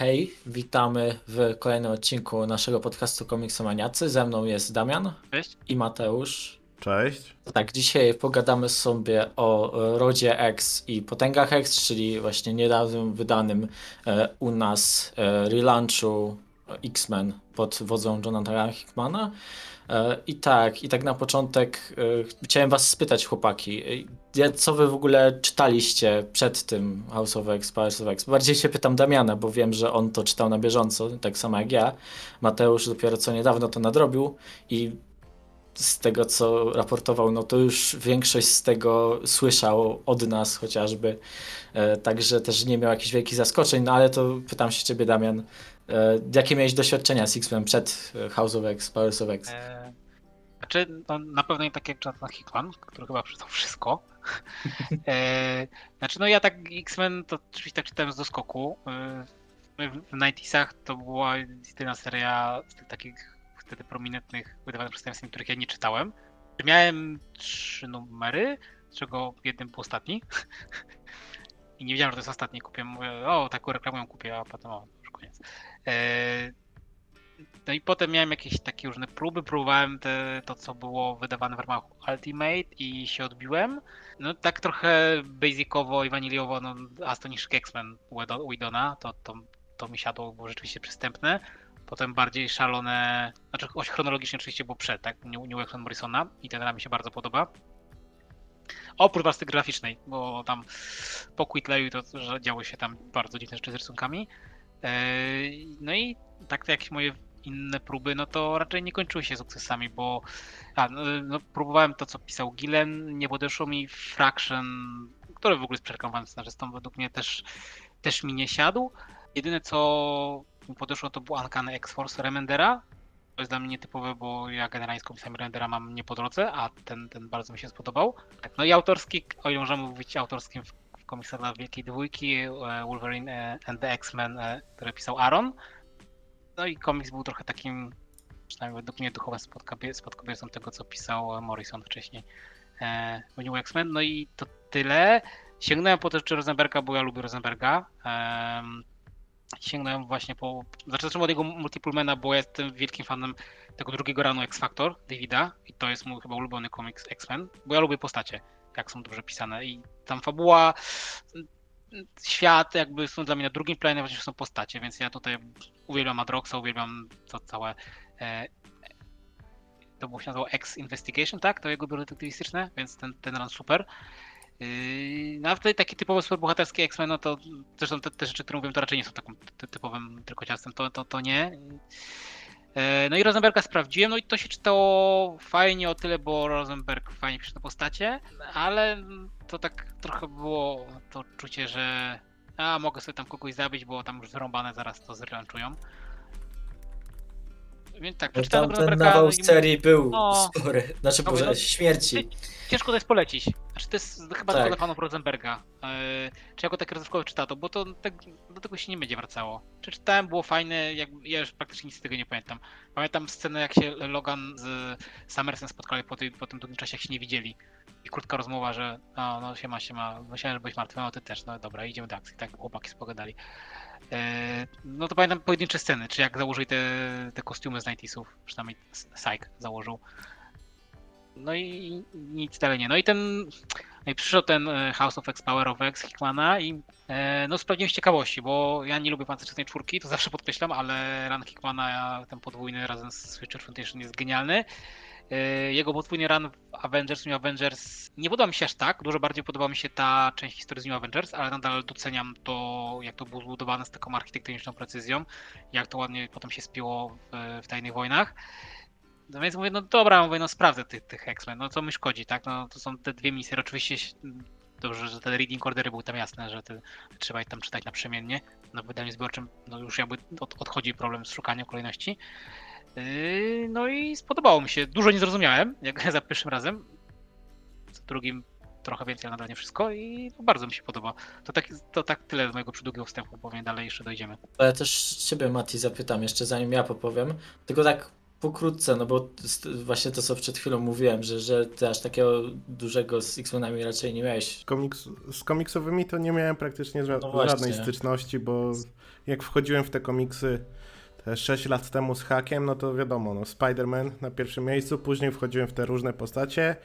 Hej, witamy w kolejnym odcinku naszego podcastu Komiksomaniacy. Ze mną jest Damian Cześć. i Mateusz. Cześć. Tak, dzisiaj pogadamy sobie o Rodzie X i Potęgach X, czyli właśnie niedawno wydanym e, u nas e, relaunchu X-Men pod wodzą Jonathana Hickmana. E, I tak, i tak na początek e, chciałem was spytać, chłopaki, e, co wy w ogóle czytaliście przed tym House of X, Powers of X? Bardziej się pytam Damiana, bo wiem, że on to czytał na bieżąco, tak samo jak ja. Mateusz dopiero co niedawno to nadrobił i z tego, co raportował, no to już większość z tego słyszał od nas chociażby, e, także też nie miał jakichś wielkich zaskoczeń, no ale to pytam się ciebie, Damian, e, jakie miałeś doświadczenia z X-Men przed e, House of X, Powers of X? E, znaczy, no, na pewno nie tak jak Jonathan Hickman, który chyba przeczytał wszystko. E, znaczy, no ja tak X-Men to oczywiście tak czytałem z doskoku. E, w, w 90sach to była jedyna seria z tych takich wtedy prominentnych wydawanych przedstawicieli, których ja nie czytałem. Miałem trzy numery, z czego jeden był ostatni. I nie wiedziałem, że to jest ostatni. Kupię, mówię, o, taką reklamują kupię, a potem o, już koniec. E, no i potem miałem jakieś takie różne próby, próbowałem te, to, co było wydawane w ramach Ultimate i się odbiłem. No tak trochę basicowo i waniliowo, no Astonishing X-Men Widona, to, to, to mi siadło, było rzeczywiście przystępne. Potem bardziej szalone, znaczy chronologicznie oczywiście było przed, tak, New, New Morrisona i ten mi się bardzo podoba. Oprócz warstwy graficznej, bo tam po Quitleyu to że działy się tam bardzo dziwne rzeczy z rysunkami. Eee, No i tak jak moje inne próby, no to raczej nie kończyły się sukcesami, bo a, no, no, próbowałem to, co pisał Gillen, nie podeszło mi Fraction, który w ogóle jest przereklamowanym scenarzystą, według mnie też, też mi nie siadł. Jedyne, co mi podeszło, to był Uncanny X-Force Remendera. To jest dla mnie nietypowe, bo ja generalnie z komiksami Remendera mam nie po drodze, a ten, ten bardzo mi się spodobał. Tak, no i autorski, o ile możemy mówić autorskim w, w Wielkiej Dwójki, e, Wolverine e, and the X-Men, e, które pisał Aaron. No i komiks był trochę takim, przynajmniej według mnie, duchowym spadkobie- spadkobiercą tego, co pisał e, Morrison wcześniej e, w New X-Men. No i to tyle. Sięgnąłem po też Rosenberga, bo ja lubię Rosenberga. Em, sięgnąłem właśnie po. Znaczy, zacząłem od jego Multiplemana, bo ja jestem wielkim fanem tego drugiego ranu X Factor, Davida. I to jest mój chyba ulubiony komiks X-Men, bo ja lubię postacie, jak są dobrze pisane. I tam fabuła, świat jakby są dla mnie na drugim planie, właśnie są postacie, więc ja tutaj uwielbiam Madroxa, uwielbiam to całe. E, to było się nazywało X Investigation, tak? To jego biuro detektywistyczne, więc ten, ten run super. Yy, No a tutaj takie typowe superbohaterskie X-Men, no to zresztą te, te rzeczy, które mówię, to raczej nie są takim ty- typowym tylko ciastem, to, to, to nie. E, No i Rosenberga sprawdziłem, no i to się czytało fajnie o tyle, bo Rosenberg fajnie pisze te postacie, ale to tak trochę było to czucie, że a mogę sobie tam kogoś zabić, bo tam już wyrąbane zaraz to zrelanchują. Więc tak, przeczytałem nawał z serii był No. spory, znaczy No, Boże, no. śmierci. Ciężko to jest polecić. Znaczy to jest chyba Tak. tylko dla fanów Rosenberga. Yy, czy jako taki rozrywkowy czytato, bo to tak, do tego się nie będzie wracało. Czy czytałem, było fajne, jak, ja już praktycznie nic z tego nie pamiętam. Pamiętam scenę, jak się Logan z Summersem spotkali po, tej, po tym długim czasie, jak się nie widzieli. I krótka rozmowa, że no, no siema, siema, myślałem, że byłeś martwy, no ty też, no dobra, idziemy do akcji. Tak, chłopaki spogadali. Yy, no to pamiętam pojedyncze sceny, czy jak założyli te, te kostiumy z 90sów, przynajmniej Syke założył. No i nic dalej nie. No i ten. No i przyszedł ten e, House of X, Power of X Hickmana i e, no sprawdziłem z ciekawości, bo ja nie lubię pancernej czwórki, to zawsze podkreślam, ale run Hickmana, ten podwójny razem z Switcher Foundation jest genialny. E, Jego podwójny run Avengers, New Avengers nie podoba mi się aż tak, dużo bardziej podoba mi się ta część historii z New Avengers, ale nadal doceniam to, jak to było zbudowane z taką architektoniczną precyzją, jak to ładnie potem się spiło w, w Tajnych Wojnach. No więc mówię, no dobra, mówię, no sprawdzę tych, tych X-Men, no co mi szkodzi, tak? No to są te dwie misje, oczywiście dobrze, że te reading ordery były tam jasne, że te, trzeba je tam czytać naprzemiennie. No w wydaniu zbiorczym no już jakby od, odchodzi problem z szukaniem kolejności. Yy, no i spodobało mi się. Dużo nie zrozumiałem, jak za pierwszym razem. Za drugim trochę więcej, ale nadal nie wszystko i no, bardzo mi się podoba. To tak, to tak tyle z mojego przydługiego wstępu, powiem dalej jeszcze dojdziemy. To ja też ciebie, Mati, zapytam jeszcze zanim ja popowiem. Tylko tak pokrótce, no bo st- właśnie to, co przed chwilą mówiłem, że, że ty aż takiego dużego z X-Menami raczej nie miałeś. Komiks, z komiksowymi to nie miałem praktycznie ża- No właśnie. żadnej styczności, bo jak wchodziłem w te komiksy te 6 lat temu z hakiem, no to wiadomo, no Spider-Man na pierwszym miejscu, później wchodziłem w te różne postacie,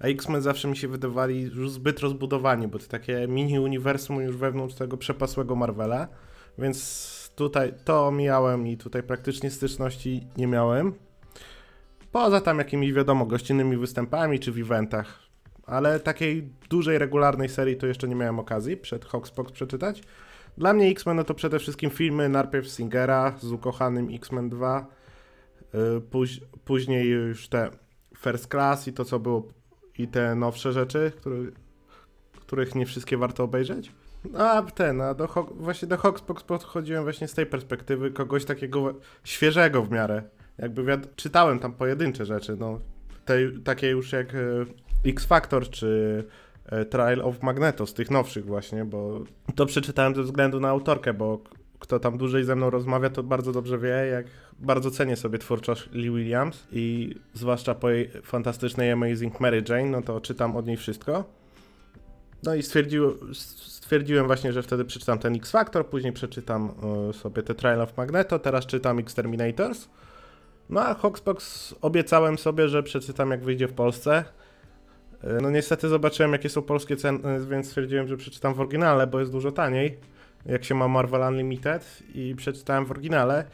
a X-Men zawsze mi się wydawali już zbyt rozbudowani, bo to takie mini-uniwersum już wewnątrz tego przepasłego Marvela, więc tutaj to omijałem i tutaj praktycznie styczności nie miałem. Poza tam jakimiś, wiadomo, gościnnymi występami czy w eventach. Ale takiej dużej, regularnej serii to jeszcze nie miałem okazji przed Hawkspox przeczytać. Dla mnie X-Men no to przede wszystkim filmy, najpierw Singera z ukochanym X-Men 2, yy, póź- później już te First Class i to co było, i te nowsze rzeczy, których nie wszystkie warto obejrzeć. No, A ten, a do, właśnie do Hawkspox podchodziłem właśnie z tej perspektywy kogoś takiego świeżego w miarę. Jakby wiad- czytałem tam pojedyncze rzeczy, no tej, takie już jak e, X Factor czy Trial of Magneto z tych nowszych właśnie, bo to przeczytałem ze względu na autorkę, bo kto tam dłużej ze mną rozmawia, to bardzo dobrze wie, jak bardzo cenię sobie twórczość Lee Williams i zwłaszcza po jej fantastycznej Amazing Mary Jane, no to czytam od niej wszystko. No i stwierdził, stwierdziłem właśnie, że wtedy przeczytam ten X Factor, później przeczytam e, sobie te Trial of Magneto, teraz czytam Exterminators. No a Hawksbox obiecałem sobie, że przeczytam jak wyjdzie w Polsce. E, No niestety zobaczyłem jakie są polskie ceny, więc stwierdziłem, że przeczytam w oryginale, bo jest dużo taniej, jak się ma Marvel Unlimited i przeczytałem w oryginale.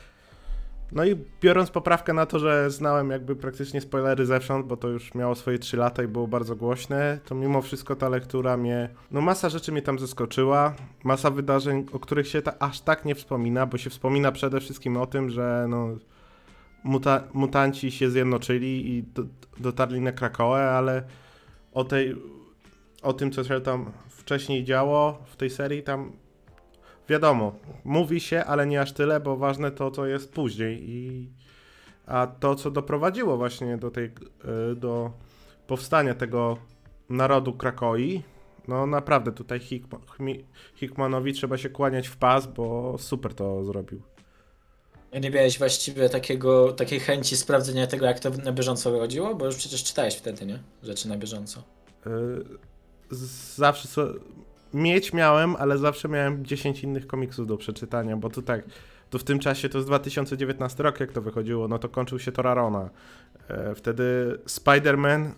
No i biorąc poprawkę na to, że znałem jakby praktycznie spoilery zewsząd, bo to już miało swoje 3 lata i było bardzo głośne, to mimo wszystko ta lektura mnie, no masa rzeczy mnie tam zaskoczyła, masa wydarzeń, o których się ta, aż tak nie wspomina, bo się wspomina przede wszystkim o tym, że no muta, mutanci się zjednoczyli i do, dotarli na Krakoę, ale o tej, o tym, co się tam wcześniej działo w tej serii, tam wiadomo, mówi się, ale nie aż tyle, bo ważne to, co jest później i a to, co doprowadziło właśnie do tej, y, do powstania tego narodu Krakoi, no naprawdę tutaj Hickmanowi trzeba się kłaniać w pas, bo super to zrobił. Nie miałeś właściwie takiego, takiej chęci sprawdzenia tego, jak to na bieżąco wychodziło, bo już przecież czytałeś wtedy, nie? Rzeczy na bieżąco. Z- zawsze so, mieć miałem, ale zawsze miałem 10 innych komiksów do przeczytania, bo tu tak, to w tym czasie to jest 2019 rok, jak to wychodziło, no to kończył się Torarona. E, Wtedy Spider-Man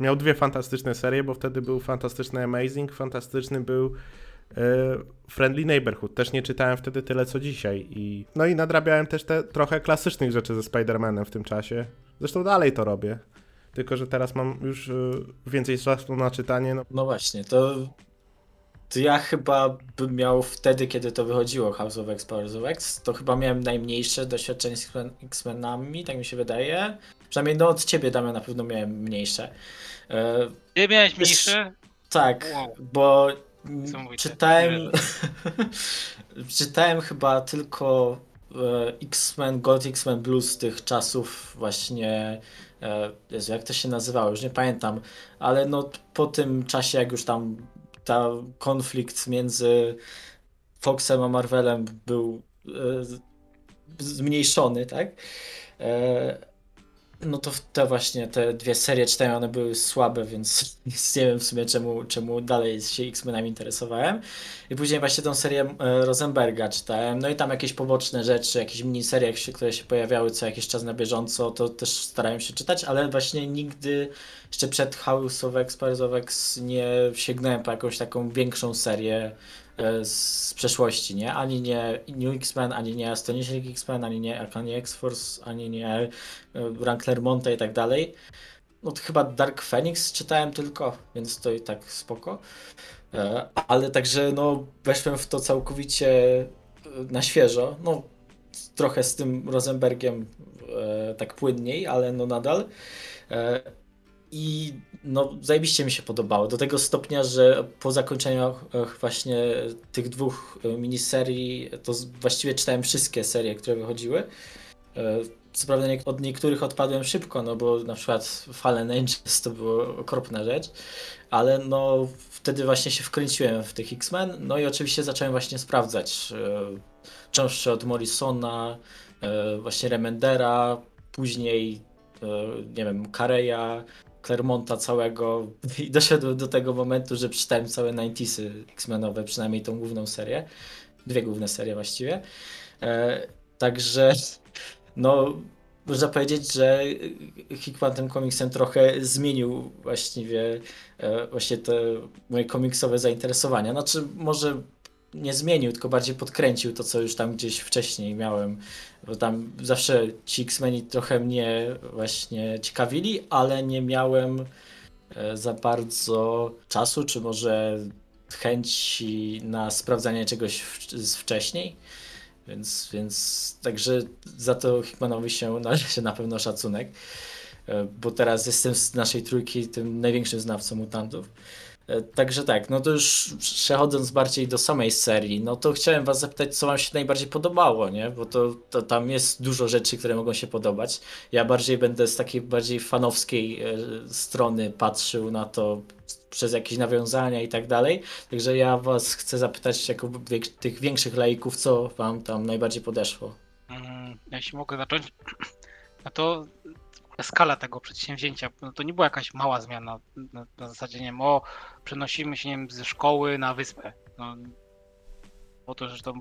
miał dwie fantastyczne serie, bo wtedy był fantastyczny Amazing, fantastyczny był e, Friendly Neighborhood. Też nie czytałem wtedy tyle co dzisiaj. I, no i nadrabiałem też te trochę klasycznych rzeczy ze Spider-Manem w tym czasie. Zresztą dalej to robię. Tylko, że teraz mam już y, więcej czasu na czytanie. No, No właśnie, to, to ja chyba bym miał wtedy, kiedy to wychodziło House of X, Powers of X, to chyba miałem najmniejsze doświadczenie z X-Men- X-Menami, tak mi się wydaje. Przynajmniej no od ciebie, Damian, na pewno miałem mniejsze. E, Ty miałeś mniejszy? tak, Wow. bo. Czytałem, czytałem chyba tylko e, X-Men, Gold X-Men Blues z tych czasów właśnie, e, Jezu, jak to się nazywało, już nie pamiętam, ale no po tym czasie, jak już tam ta konflikt między Foxem a Marvelem był e, zmniejszony, tak? No to te właśnie te dwie serie czytałem, one były słabe, więc nie wiem w sumie czemu, czemu dalej się X-Menami interesowałem. I później właśnie tą serię e, Rosenberga czytałem, no i tam jakieś poboczne rzeczy, jakieś miniserie, które się pojawiały co jakiś czas na bieżąco, to też starałem się czytać, ale właśnie nigdy jeszcze przed House of X, Powers of X nie sięgnąłem po jakąś taką większą serię z przeszłości, nie? Ani nie New X-Men, ani nie Astonishing X-Men, ani nie Uncanny X-Force, ani nie e, Rank Clermonta i tak dalej. No to chyba Dark Phoenix czytałem tylko, więc to i tak spoko. E, Ale także no weszłem w to całkowicie e, na świeżo. No trochę z tym Rosenbergiem e, tak płynniej, ale no nadal. E, I no zajebiście mi się podobało. Do tego stopnia, że po zakończeniu e, właśnie tych dwóch e, miniserii, to właściwie czytałem wszystkie serie, które wychodziły. E, Co prawda od niektórych odpadłem szybko, no bo na przykład Fallen Angels to była okropna rzecz, ale no wtedy właśnie się wkręciłem w tych X-Men, no i oczywiście zacząłem właśnie sprawdzać cząstsze od Morrisona, właśnie Remendera, później, nie wiem, Kareya, Clermonta całego i doszedłem do tego momentu, że przeczytałem całe 90sy X-Menowe, przynajmniej tą główną serię. Dwie główne serie właściwie. E, także, no, można powiedzieć, że Hickman tym komiksem trochę zmienił właściwie e, właśnie te moje komiksowe zainteresowania. Znaczy, może nie zmienił, tylko bardziej podkręcił to, co już tam gdzieś wcześniej miałem. Bo tam zawsze ci X-Meni trochę mnie właśnie ciekawili, ale nie miałem e, za bardzo czasu, czy może chęci na sprawdzanie czegoś z wcześniej. Więc, więc także za to Hickmanowi się należy na pewno szacunek, e, bo teraz jestem z naszej trójki tym największym znawcą mutantów. E, Także tak, no to już przechodząc bardziej do samej serii, no to chciałem was zapytać, co wam się najbardziej podobało, nie? Bo to, to tam jest dużo rzeczy, które mogą się podobać. Ja bardziej będę z takiej bardziej fanowskiej e, strony patrzył na to przez jakieś nawiązania i tak dalej. Także ja was chcę zapytać jako tych większych laików, co wam tam najbardziej podeszło. Mm, Jeśli mogę zacząć, no to skala tego przedsięwzięcia, no to nie była jakaś mała zmiana na, na zasadzie, nie wiem, o, przenosimy się nie wiem, ze szkoły na wyspę. No, bo to, że to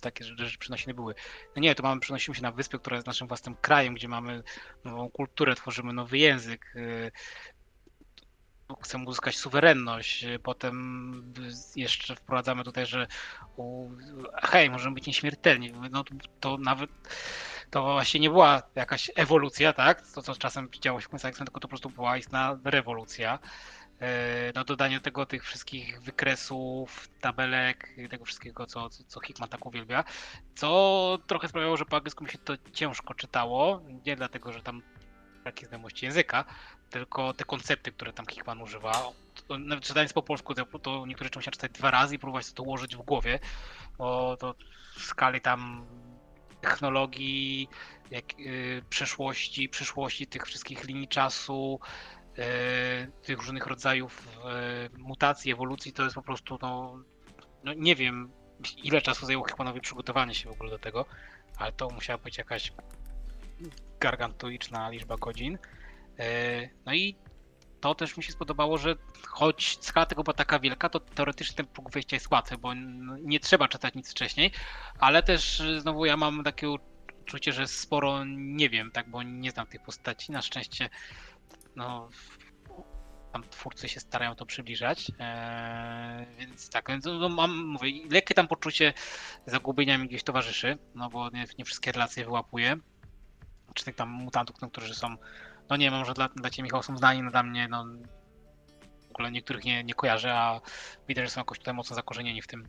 takie rzeczy przenosiny były. No nie, to mamy, przenosimy się na wyspę, która jest naszym własnym krajem, gdzie mamy nową kulturę, tworzymy nowy język, y, chcemy uzyskać suwerenność, y, potem jeszcze wprowadzamy tutaj, że hej, możemy być nieśmiertelni. No to nawet to właśnie nie była jakaś ewolucja, tak? To, co czasem działo się w końcu tylko to po prostu była istna rewolucja. E, No dodanie do tego tych wszystkich wykresów, tabelek, tego wszystkiego, co, co, Hickman tak uwielbia, co trochę sprawiało, że po angielsku mi się to ciężko czytało, nie dlatego, że tam brak znajomości języka, tylko te koncepty, które tam Hickman używa. To, nawet czytając po polsku, to, to niektóre rzeczy czytać dwa razy i próbować to ułożyć w głowie, bo to w skali tam technologii, jak, y, przeszłości, przyszłości tych wszystkich linii czasu, y, tych różnych rodzajów y, mutacji, ewolucji, to jest po prostu, no, no nie wiem, ile czasu zajęło Hickmanowi przygotowanie się w ogóle do tego, ale to musiała być jakaś gargantuiczna liczba godzin. Y, No i to też mi się spodobało, że choć skala tego była taka wielka, to teoretycznie ten próg wejścia jest łatwy, bo nie trzeba czytać nic wcześniej, ale też y, znowu ja mam takie uczucie, że sporo nie wiem, tak, bo nie znam tych postaci. Na szczęście, no, tam twórcy się starają to przybliżać, eee, więc tak, więc no, mam, mówię, lekkie tam poczucie zagubienia mi gdzieś towarzyszy, no bo nie, nie wszystkie relacje wyłapuję, czy tych tam mutantów, no, którzy są, no nie wiem, może dla, dla Ciebie Michał są znani, no dla mnie, no w ogóle niektórych nie, nie kojarzę, a widać, że są jakoś tutaj mocno zakorzenieni w tym,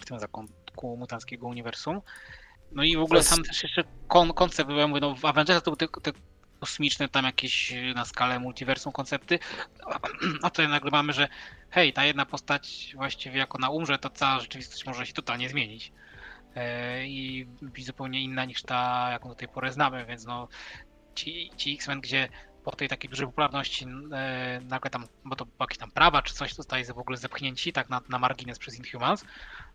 w tym zakątku mutanckiego uniwersum. No i w ogóle sam też jeszcze kon, koncept, bo ja mówię, no w Avengersach to były te, te kosmiczne tam jakieś y, na skalę multiversum koncepty, a tutaj nagle mamy, że hej, ta jedna postać właściwie jak ona umrze, to cała rzeczywistość może się totalnie zmienić. E, I być zupełnie inna niż ta, jaką do tej pory znamy, więc no ci, ci X-Men, gdzie po tej takiej dużej popularności e, nagle tam, bo to jakieś tam prawa czy coś, zostali w ogóle zepchnięci tak na, na margines przez Inhumans.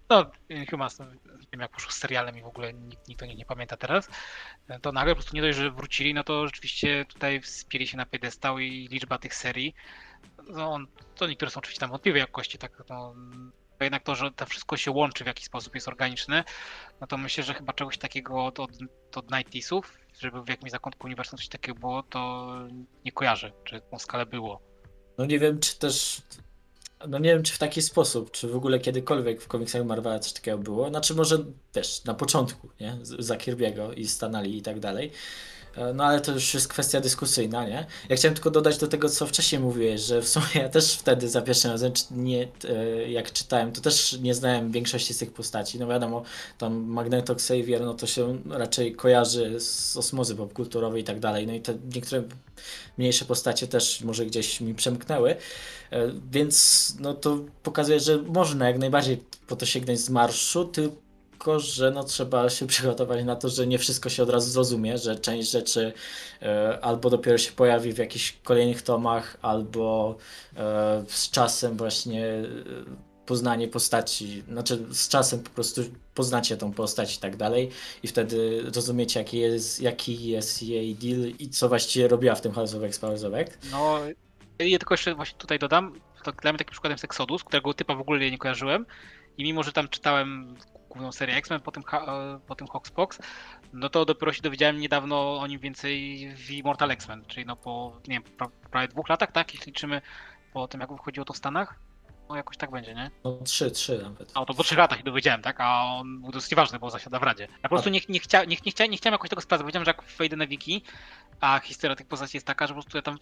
No, Inhumans, wiem jak poszło z serialem i w ogóle nikt, nikt o nich nie pamięta teraz. E, To nagle po prostu nie dość, że wrócili, no to rzeczywiście tutaj wspięli się na piedestał i liczba tych serii, no to niektóre są oczywiście tam wątpliwej jakości, tak no, jednak to, że to wszystko się łączy w jakiś sposób, jest organiczne, no to myślę, że chyba czegoś takiego od, od, od Nightisów, żeby w jakimś zakątku uniwersum coś takiego było, to nie kojarzę, czy tą skalę było. No nie wiem, czy też. No nie wiem, czy w taki sposób, czy w ogóle kiedykolwiek w komiksach Marvela coś takiego było. Znaczy, może też na początku, nie? Za Kirby'ego i Stanali i tak dalej. E, No ale to już jest kwestia dyskusyjna, nie? Ja chciałem tylko dodać do tego, co wcześniej mówiłeś, że w sumie ja też wtedy za pierwszym razem, nie, e, jak czytałem, to też nie znałem większości z tych postaci. No wiadomo, tam Magneto, Xavier, no to się raczej kojarzy z osmozy popkulturowej i tak dalej. No i te niektóre mniejsze postacie też może gdzieś mi przemknęły. E, Więc no to pokazuje, że można jak najbardziej po to sięgnąć z marszu, tylko że no trzeba się przygotować na to, że nie wszystko się od razu zrozumie, że część rzeczy e, albo dopiero się pojawi w jakichś kolejnych tomach, albo e, z czasem właśnie e, poznanie postaci, znaczy z czasem po prostu poznacie tą postać i tak dalej i wtedy rozumiecie jaki jest, jaki jest jej deal i co właściwie robiła w tym House of. No, ja tylko jeszcze właśnie tutaj dodam, to dla mnie takim przykładem jest Exodus, którego typa w ogóle nie kojarzyłem i mimo, że tam czytałem główną serię X-Men, potem, ha- potem Hawkspox, no to dopiero się dowiedziałem niedawno o nim więcej w Immortal X-Men, czyli no po, nie wiem, pra- prawie dwóch latach, tak, jeśli liczymy po tym, jak wychodziło to w Stanach, no jakoś tak będzie, nie? No trzy, trzy nawet. A to po trzech latach się dowiedziałem, tak? A on był dosyć ważny, bo zasiada w Radzie. Ja po prostu nie, nie, chcia, nie, nie, chciałem, nie chciałem jakoś tego sprawdzać. Powiedziałem, że jak wejdę na wiki, a historia tych postaci jest taka, że po prostu ja tam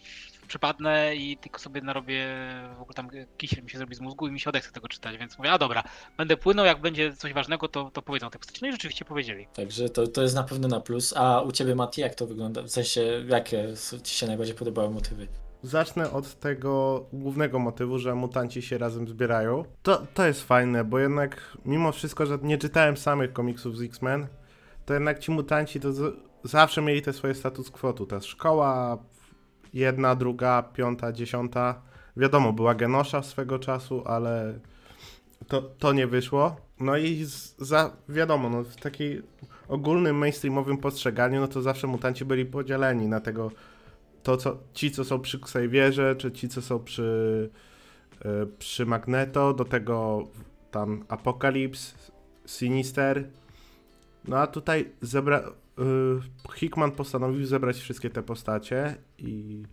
przypadnę i tylko sobie narobię, w ogóle tam kisiel mi się zrobi z mózgu i mi się odechce tego czytać, więc mówię, a dobra, będę płynął, jak będzie coś ważnego, to, to powiedzą o tej postaci. No i rzeczywiście powiedzieli. Także to, to jest na pewno na plus. A u ciebie, Mati, jak to wygląda? W sensie, jakie ci się najbardziej podobały motywy? Zacznę od tego głównego motywu, że mutanci się razem zbierają. To, to jest fajne, bo jednak mimo wszystko, że nie czytałem samych komiksów z X-Men, to jednak ci mutanci to z, zawsze mieli te swoje status quo. Tu ta szkoła, jedna, druga, piąta, dziesiąta. Wiadomo, była Genosza swego czasu, ale to, to nie wyszło. No i z, za, wiadomo, no, w takiej ogólnym mainstreamowym postrzeganiu, no to zawsze mutanci byli podzieleni na tego to, co ci, co są przy Xavierze, czy ci, co są przy, y, przy Magneto, do tego tam Apokalips, Sinister. No a tutaj zebra, y, Hickman postanowił zebrać wszystkie te postacie i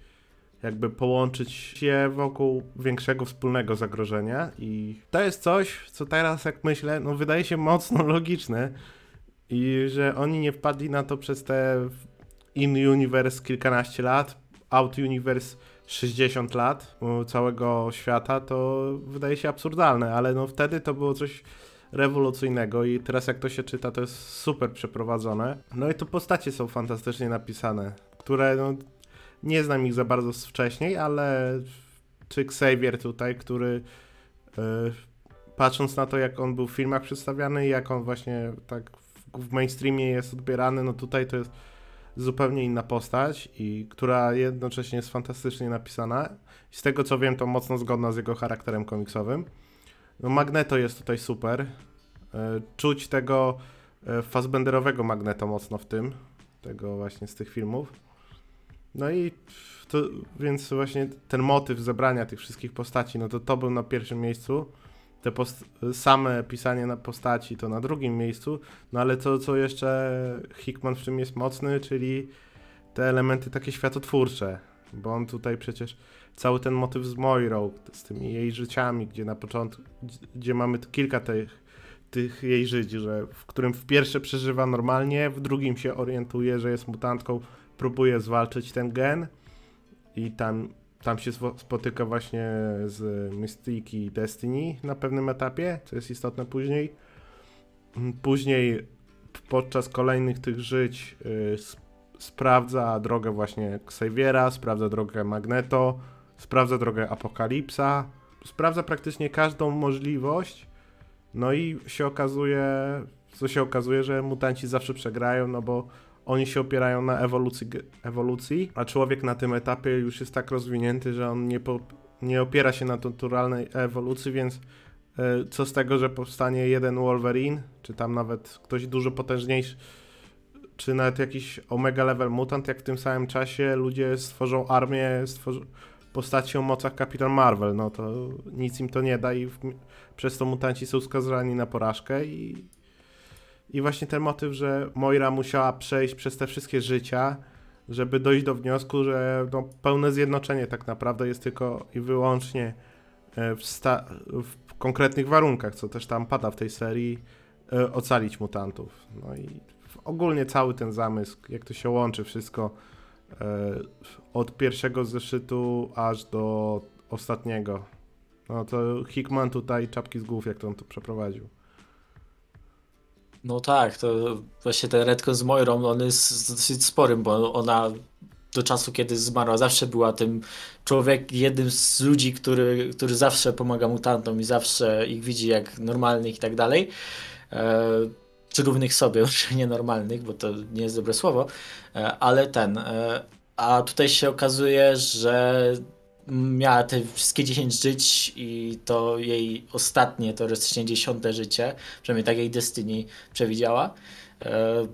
jakby połączyć je wokół większego wspólnego zagrożenia i to jest coś, co teraz jak myślę, no wydaje się mocno logiczne i że oni nie wpadli na to przez te in-universe kilkanaście lat, out-universe 60 lat całego świata, to wydaje się absurdalne, ale no wtedy to było coś rewolucyjnego i teraz jak to się czyta, to jest super przeprowadzone. No i to postacie są fantastycznie napisane, które no, nie znam ich za bardzo z wcześniej, ale czy Xavier tutaj, który yy, patrząc na to, jak on był w filmach przedstawiany i jak on właśnie tak w, w mainstreamie jest odbierany, no tutaj to jest zupełnie inna postać i która jednocześnie jest fantastycznie napisana. Z tego co wiem, to mocno zgodna z jego charakterem komiksowym. No Magneto jest tutaj super. E, czuć tego e, Fassbenderowego Magneto mocno w tym, tego właśnie z tych filmów. No i to, więc właśnie ten motyw zebrania tych wszystkich postaci, no to to był na pierwszym miejscu te same pisanie na postaci to na drugim miejscu, no ale to, co jeszcze Hickman w tym jest mocny, czyli te elementy takie światotwórcze, bo on tutaj przecież cały ten motyw z Moirą, z tymi jej życiami, gdzie na początku, gdzie mamy kilka tych, tych jej żyć, że w którym w pierwsze przeżywa normalnie, w drugim się orientuje, że jest mutantką, próbuje zwalczyć ten gen i tam tam się spotyka właśnie z Mystique i Destiny na pewnym etapie, co jest istotne później. Mm, później podczas kolejnych tych żyć yy, sprawdza drogę właśnie Xaviera, sprawdza drogę Magneto, sprawdza drogę Apokalipsa, sprawdza praktycznie każdą możliwość. No i się okazuje, co się okazuje, że mutanci zawsze przegrają, no bo oni się opierają na ewolucji, ewolucji, a człowiek na tym etapie już jest tak rozwinięty, że on nie, po, nie opiera się na naturalnej ewolucji, więc e, co z tego, że powstanie jeden Wolverine, czy tam nawet ktoś dużo potężniejszy, czy nawet jakiś omega level mutant, jak w tym samym czasie ludzie stworzą armię stworzą postaci o mocach Kapitan Marvel, no to nic im to nie da i w, przez to mutanci są skazani na porażkę i i właśnie ten motyw, że Moira musiała przejść przez te wszystkie życia, żeby dojść do wniosku, że no, pełne zjednoczenie tak naprawdę jest tylko i wyłącznie e, w, w konkretnych warunkach, co też tam pada w tej serii, e, ocalić mutantów. No i ogólnie cały ten zamysł, jak to się łączy wszystko e, od pierwszego zeszytu aż do ostatniego. No to Hickman tutaj czapki z głów, jak to on to przeprowadził. No tak, to właśnie ten redcon z Moirą, on jest dosyć sporym, bo ona do czasu, kiedy zmarła, zawsze była tym człowiek, jednym z ludzi, który, który zawsze pomaga mutantom i zawsze ich widzi jak normalnych i tak dalej. E, czy równych sobie, czy nienormalnych, bo to nie jest dobre słowo, e, ale ten. E, a tutaj się okazuje, że miała te wszystkie 10 żyć i to jej ostatnie, teoretycznie dziesiąte życie, przynajmniej tak jej Destiny przewidziała. E,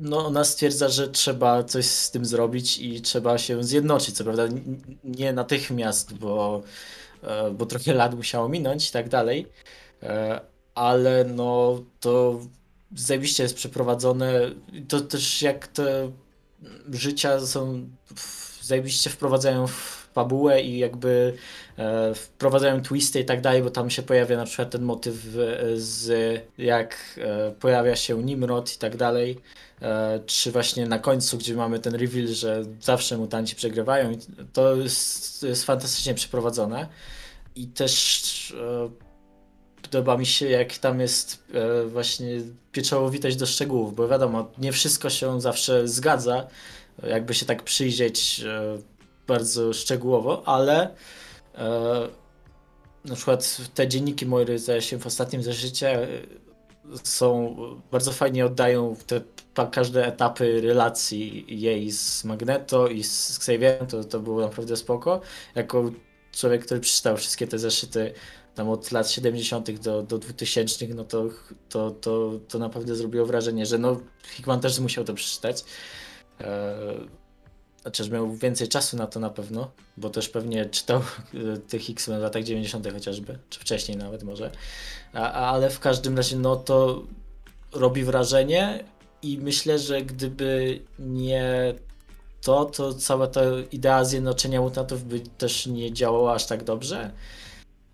no, ona stwierdza, że trzeba coś z tym zrobić i trzeba się zjednoczyć. Co prawda nie natychmiast, bo, e, bo trochę lat musiało minąć i tak dalej, E, ale no to zajebiście jest przeprowadzone. To też jak te życia są zajebiście wprowadzają w fabułę i jakby e, wprowadzają twisty i tak dalej, bo tam się pojawia na przykład ten motyw e, z jak e, pojawia się Nimrod i tak dalej, czy właśnie na końcu, gdzie mamy ten reveal, że zawsze mutanci przegrywają to jest, jest fantastycznie przeprowadzone. I też podoba mi się jak tam jest e, właśnie pieczołowitość do szczegółów, bo wiadomo, nie wszystko się zawsze zgadza, jakby się tak przyjrzeć bardzo szczegółowo, ale e, na przykład te dzienniki Moiry, zdaje się, w ostatnim zeszycie e, są, bardzo fajnie oddają te każde etapy relacji jej z Magneto i z Xavierem, to, to było naprawdę spoko. Jako człowiek, który przeczytał wszystkie te zeszyty tam od lat 70. do, do 2000, no to, to, to, to naprawdę zrobiło wrażenie, że no Hickman też musiał to przeczytać. E, Że miał więcej czasu na to na pewno, bo też pewnie czytał e, tych X-Men w latach 90. chociażby, czy wcześniej nawet może. A- ale w każdym razie, no to robi wrażenie i myślę, że gdyby nie to, to cała ta idea zjednoczenia mutantów by też nie działała aż tak dobrze.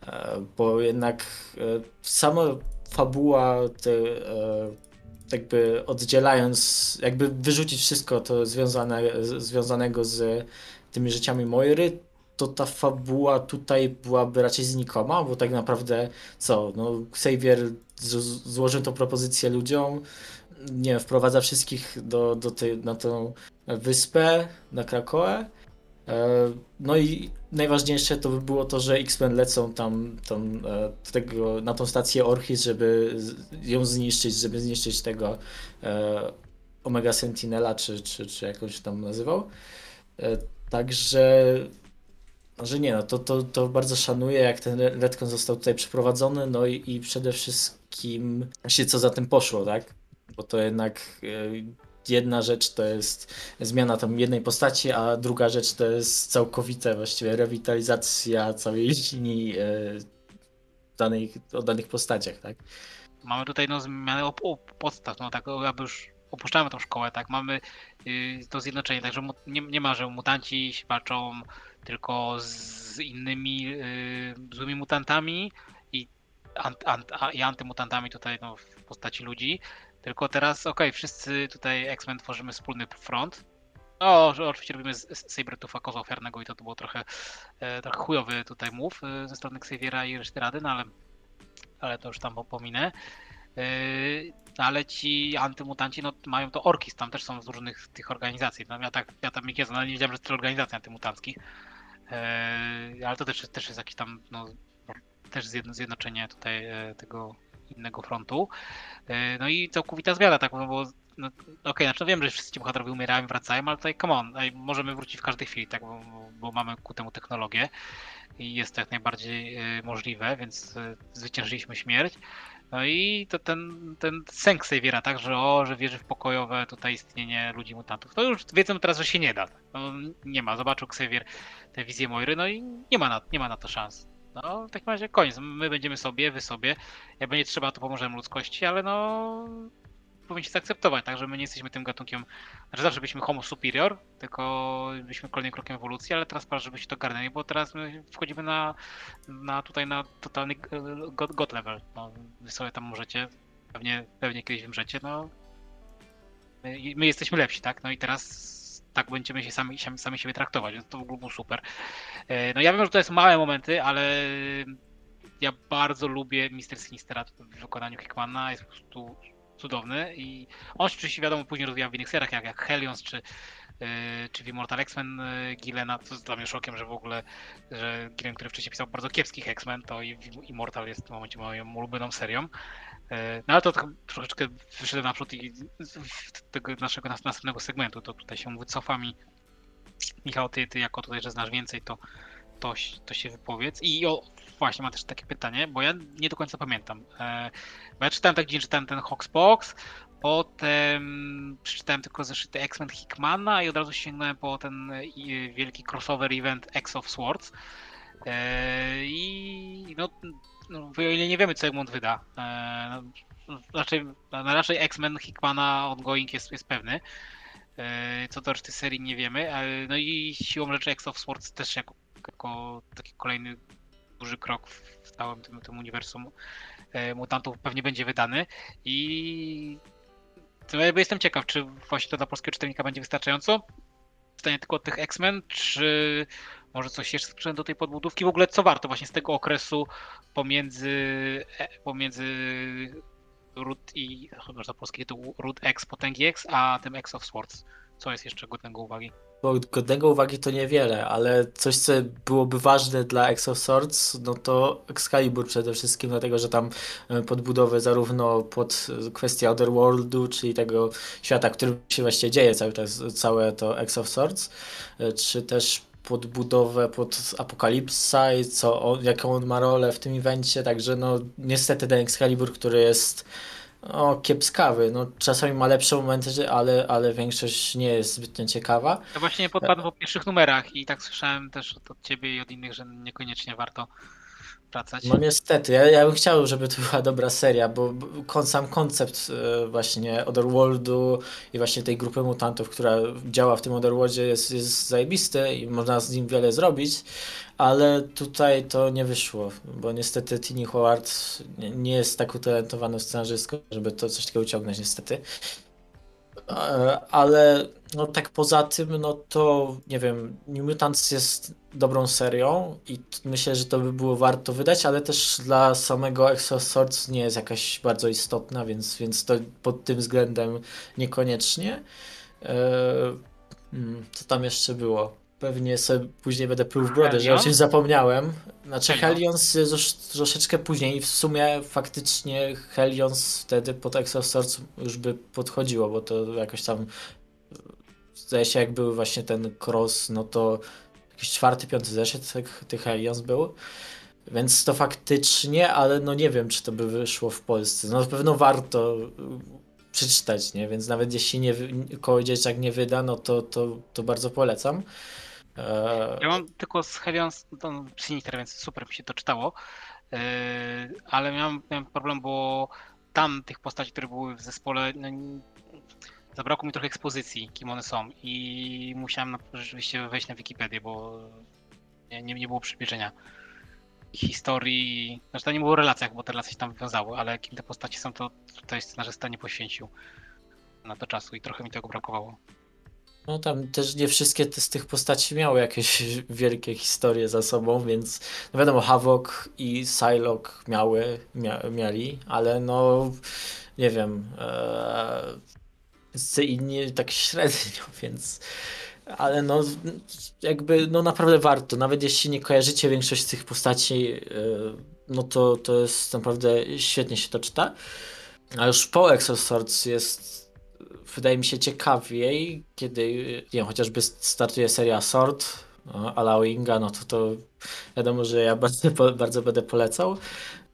E, Bo jednak e, sama fabuła, te, e, jakby oddzielając, jakby wyrzucić wszystko to związane, związanego z tymi życiami Moiry, to ta fabuła tutaj byłaby raczej znikoma, bo tak naprawdę co, no Xavier złożył tą propozycję ludziom, nie wiem, wprowadza wszystkich do, do tej, na tą wyspę, na Krakoę, No i najważniejsze to by było to, że X-Men lecą tam, tam e, tego, na tą stację Orchis, żeby ją zniszczyć, żeby zniszczyć tego e, Omega Sentinela, czy, czy, czy się tam nazywał. E, Także, że nie no, to, to, to bardzo szanuję, jak ten retcon został tutaj przeprowadzony, no i, i przede wszystkim właśnie co za tym poszło, tak? Bo to jednak e, jedna rzecz to jest zmiana tam jednej postaci, a druga rzecz to jest całkowita właściwie rewitalizacja całej linii e, danej, o danych postaciach, tak? Mamy tutaj no, zmianę op- podstaw, no tak jakby już opuszczamy tą szkołę, tak, mamy y, to zjednoczenie, także nie, nie ma, że mutanci się walczą tylko z innymi y, złymi mutantami i, ant, ant, a, i antymutantami tutaj no, w postaci ludzi, tylko teraz, okej, wszyscy tutaj X-Men tworzymy wspólny front, o, że oczywiście robimy Sabretufa kozła ofiarnego i to, to było trochę, e, trochę chujowy tutaj move e, ze strony Xaviera i reszty rady, no ale, ale to już tam pominę. Yy, ale ci antymutanci no, mają to orkis, tam też są z różnych tych organizacji. No, ja, tak, ja tam ich jest, no, nie wiedziałem, że jest tyle organizacji antymutanckich. Yy, ale to też, też jest jakieś tam no, też zjedno, zjednoczenie tutaj e, tego innego frontu. Yy, no i całkowita zmiana, tak, no bo no, okej, znaczy no wiem, że wszyscy ci bohaterowie umierają, wracają, ale tutaj come on, możemy wrócić w każdej chwili, tak, bo, bo mamy ku temu technologię i jest to jak najbardziej e, możliwe, więc e, zwyciężyliśmy śmierć. No i to ten, ten sęk Xaviera, tak, że o, że wierzy w pokojowe tutaj istnienie ludzi mutantów. To już wiedzą teraz, że się nie da. No, nie ma, zobaczył Xavier tę wizję Moiry, no i nie ma na, nie ma na to szans. No, w takim razie koniec. My będziemy sobie, wy sobie. Jak będzie trzeba, to pomożemy ludzkości, ale no powinniście zaakceptować, tak, że my nie jesteśmy tym gatunkiem, znaczy zawsze byliśmy homo superior, tylko byliśmy kolejnym krokiem ewolucji, ale teraz pora, żebyście to garnęli, bo teraz my wchodzimy na, na tutaj na totalny e, god, god level. No, wy sobie tam możecie, pewnie, pewnie kiedyś wymrzecie, no my, my jesteśmy lepsi, tak, no i teraz tak będziemy się sami, sami, siebie traktować, więc to w ogóle było super. E, No ja wiem, że to jest małe momenty, ale ja bardzo lubię Mister Sinistera w wykonaniu Hickmana, jest po prostu cudowny i on się oczywiście wiadomo później rozwijał w innych seriach, jak, jak Helions czy, yy, czy w Immortal X-Men yy, Gillena, co jest dla mnie szokiem, że w ogóle, że Gillen, który wcześniej pisał bardzo kiepskich X-Men, to i Immortal jest w momencie moją ulubioną serią. Yy, No ale to tak troszeczkę wyszedłem naprzód i tego naszego nas- następnego segmentu, to tutaj się wycofam i Michał, ty, ty jako tutaj, że znasz więcej, to, to, to się wypowiedz. I o, właśnie, mam też takie pytanie, bo ja nie do końca pamiętam. E, ja czytałem tak dzień, czytałem ten Hoxbox, potem przeczytałem tylko zeszyty X-Men Hickmana i od razu sięgnąłem po ten e, wielki crossover event X of Swords. E, I no, no, o ile nie wiemy, co Egmont wyda, e, no, raczej, no, raczej X-Men Hickmana ongoing jest, jest pewny. E, Co do reszty serii nie wiemy. e, No i siłą rzeczy X of Swords też jako, jako taki kolejny duży krok w całym tym, tym uniwersum e, mutantów pewnie będzie wydany. I jestem ciekaw, czy właśnie to dla polskiego czytelnika będzie wystarczająco. Pytanie tylko tych X-Men, czy może coś jeszcze sprzęt do tej podbudówki? W ogóle co warto właśnie z tego okresu pomiędzy, e, pomiędzy Root i, chyba że polski tytuł, Root X, Potęgi X, a tym X of Swords. Co jest jeszcze godnego uwagi? Bo godnego uwagi to niewiele, ale coś, co byłoby ważne dla of Swords, no to Excalibur przede wszystkim, dlatego że tam e, podbudowę zarówno pod e, kwestię Otherworldu, czyli tego świata, w którym się właściwie dzieje cały czas, całe to of Swords, czy też podbudowę pod Apokalipsa i co, jaką on ma rolę w tym evencie, także no niestety ten Excalibur, który jest kiepskawy, no czasami ma lepsze momenty, ale, ale większość nie jest zbytnio ciekawa. Ja właśnie nie podpadłem po pierwszych numerach i tak słyszałem też od ciebie i od innych, że niekoniecznie warto wracać. No niestety, ja, ja bym chciał, żeby to była dobra seria, bo kon, sam koncept e, właśnie Otherworldu i właśnie tej grupy mutantów, która działa w tym Otherworldzie jest, jest zajebisty i można z nim wiele zrobić, ale tutaj to nie wyszło, bo niestety Tini Howard nie, nie jest tak utalentowaną scenarzystką, żeby to coś takiego uciągnąć niestety. E, Ale no tak poza tym, no to nie wiem, New Mutants jest dobrą serią i myślę, że to by było warto wydać, ale też dla samego Exo Swords nie jest jakaś bardzo istotna, więc, więc to pod tym względem niekoniecznie. E, mm, co tam jeszcze było? Pewnie sobie później będę pluł w brodę, że o czymś zapomniałem. Znaczy jest już troszeczkę później i w sumie faktycznie Hellions wtedy pod Exo Swords już by podchodziło, bo to jakoś tam zdaje się jak był właśnie ten cross, no to jakiś czwarty, piąty zeszyt tych, tych Hellions był. Więc to faktycznie, ale no nie wiem, czy to by wyszło w Polsce. No na pewno warto y, przeczytać, nie? Więc nawet jeśli nie, koło dzieciak nie wyda, no to, to, to bardzo polecam. E, Ja mam tylko z Helions, to Sinister, więc super mi się to czytało, yy, ale miałem, miałem problem, bo tam tych postaci, które były w zespole, no, zabrakło mi trochę ekspozycji, kim one są. I musiałem na, rzeczywiście wejść na Wikipedię, bo nie, nie, było przybliżenia historii, znaczy to nie było o relacjach, bo te relacje się tam wiązały, ale kim te postaci są, to tutaj scenarzysta nie poświęcił na to czasu i trochę mi tego brakowało. No tam też nie wszystkie te, z tych postaci miały jakieś wielkie historie za sobą, więc no wiadomo, Havok i Psylocke miały, mia, mieli, ale no nie wiem, e, z inni tak średnio, więc ale no jakby no naprawdę warto, nawet jeśli nie kojarzycie większość z tych postaci, e, no to, to jest naprawdę świetnie się to czyta. A już po Exo Swords jest wydaje mi się ciekawiej, kiedy nie wiem, chociażby startuje seria Sword no, ala Winga, no to to wiadomo, że ja bardzo, bardzo będę polecał.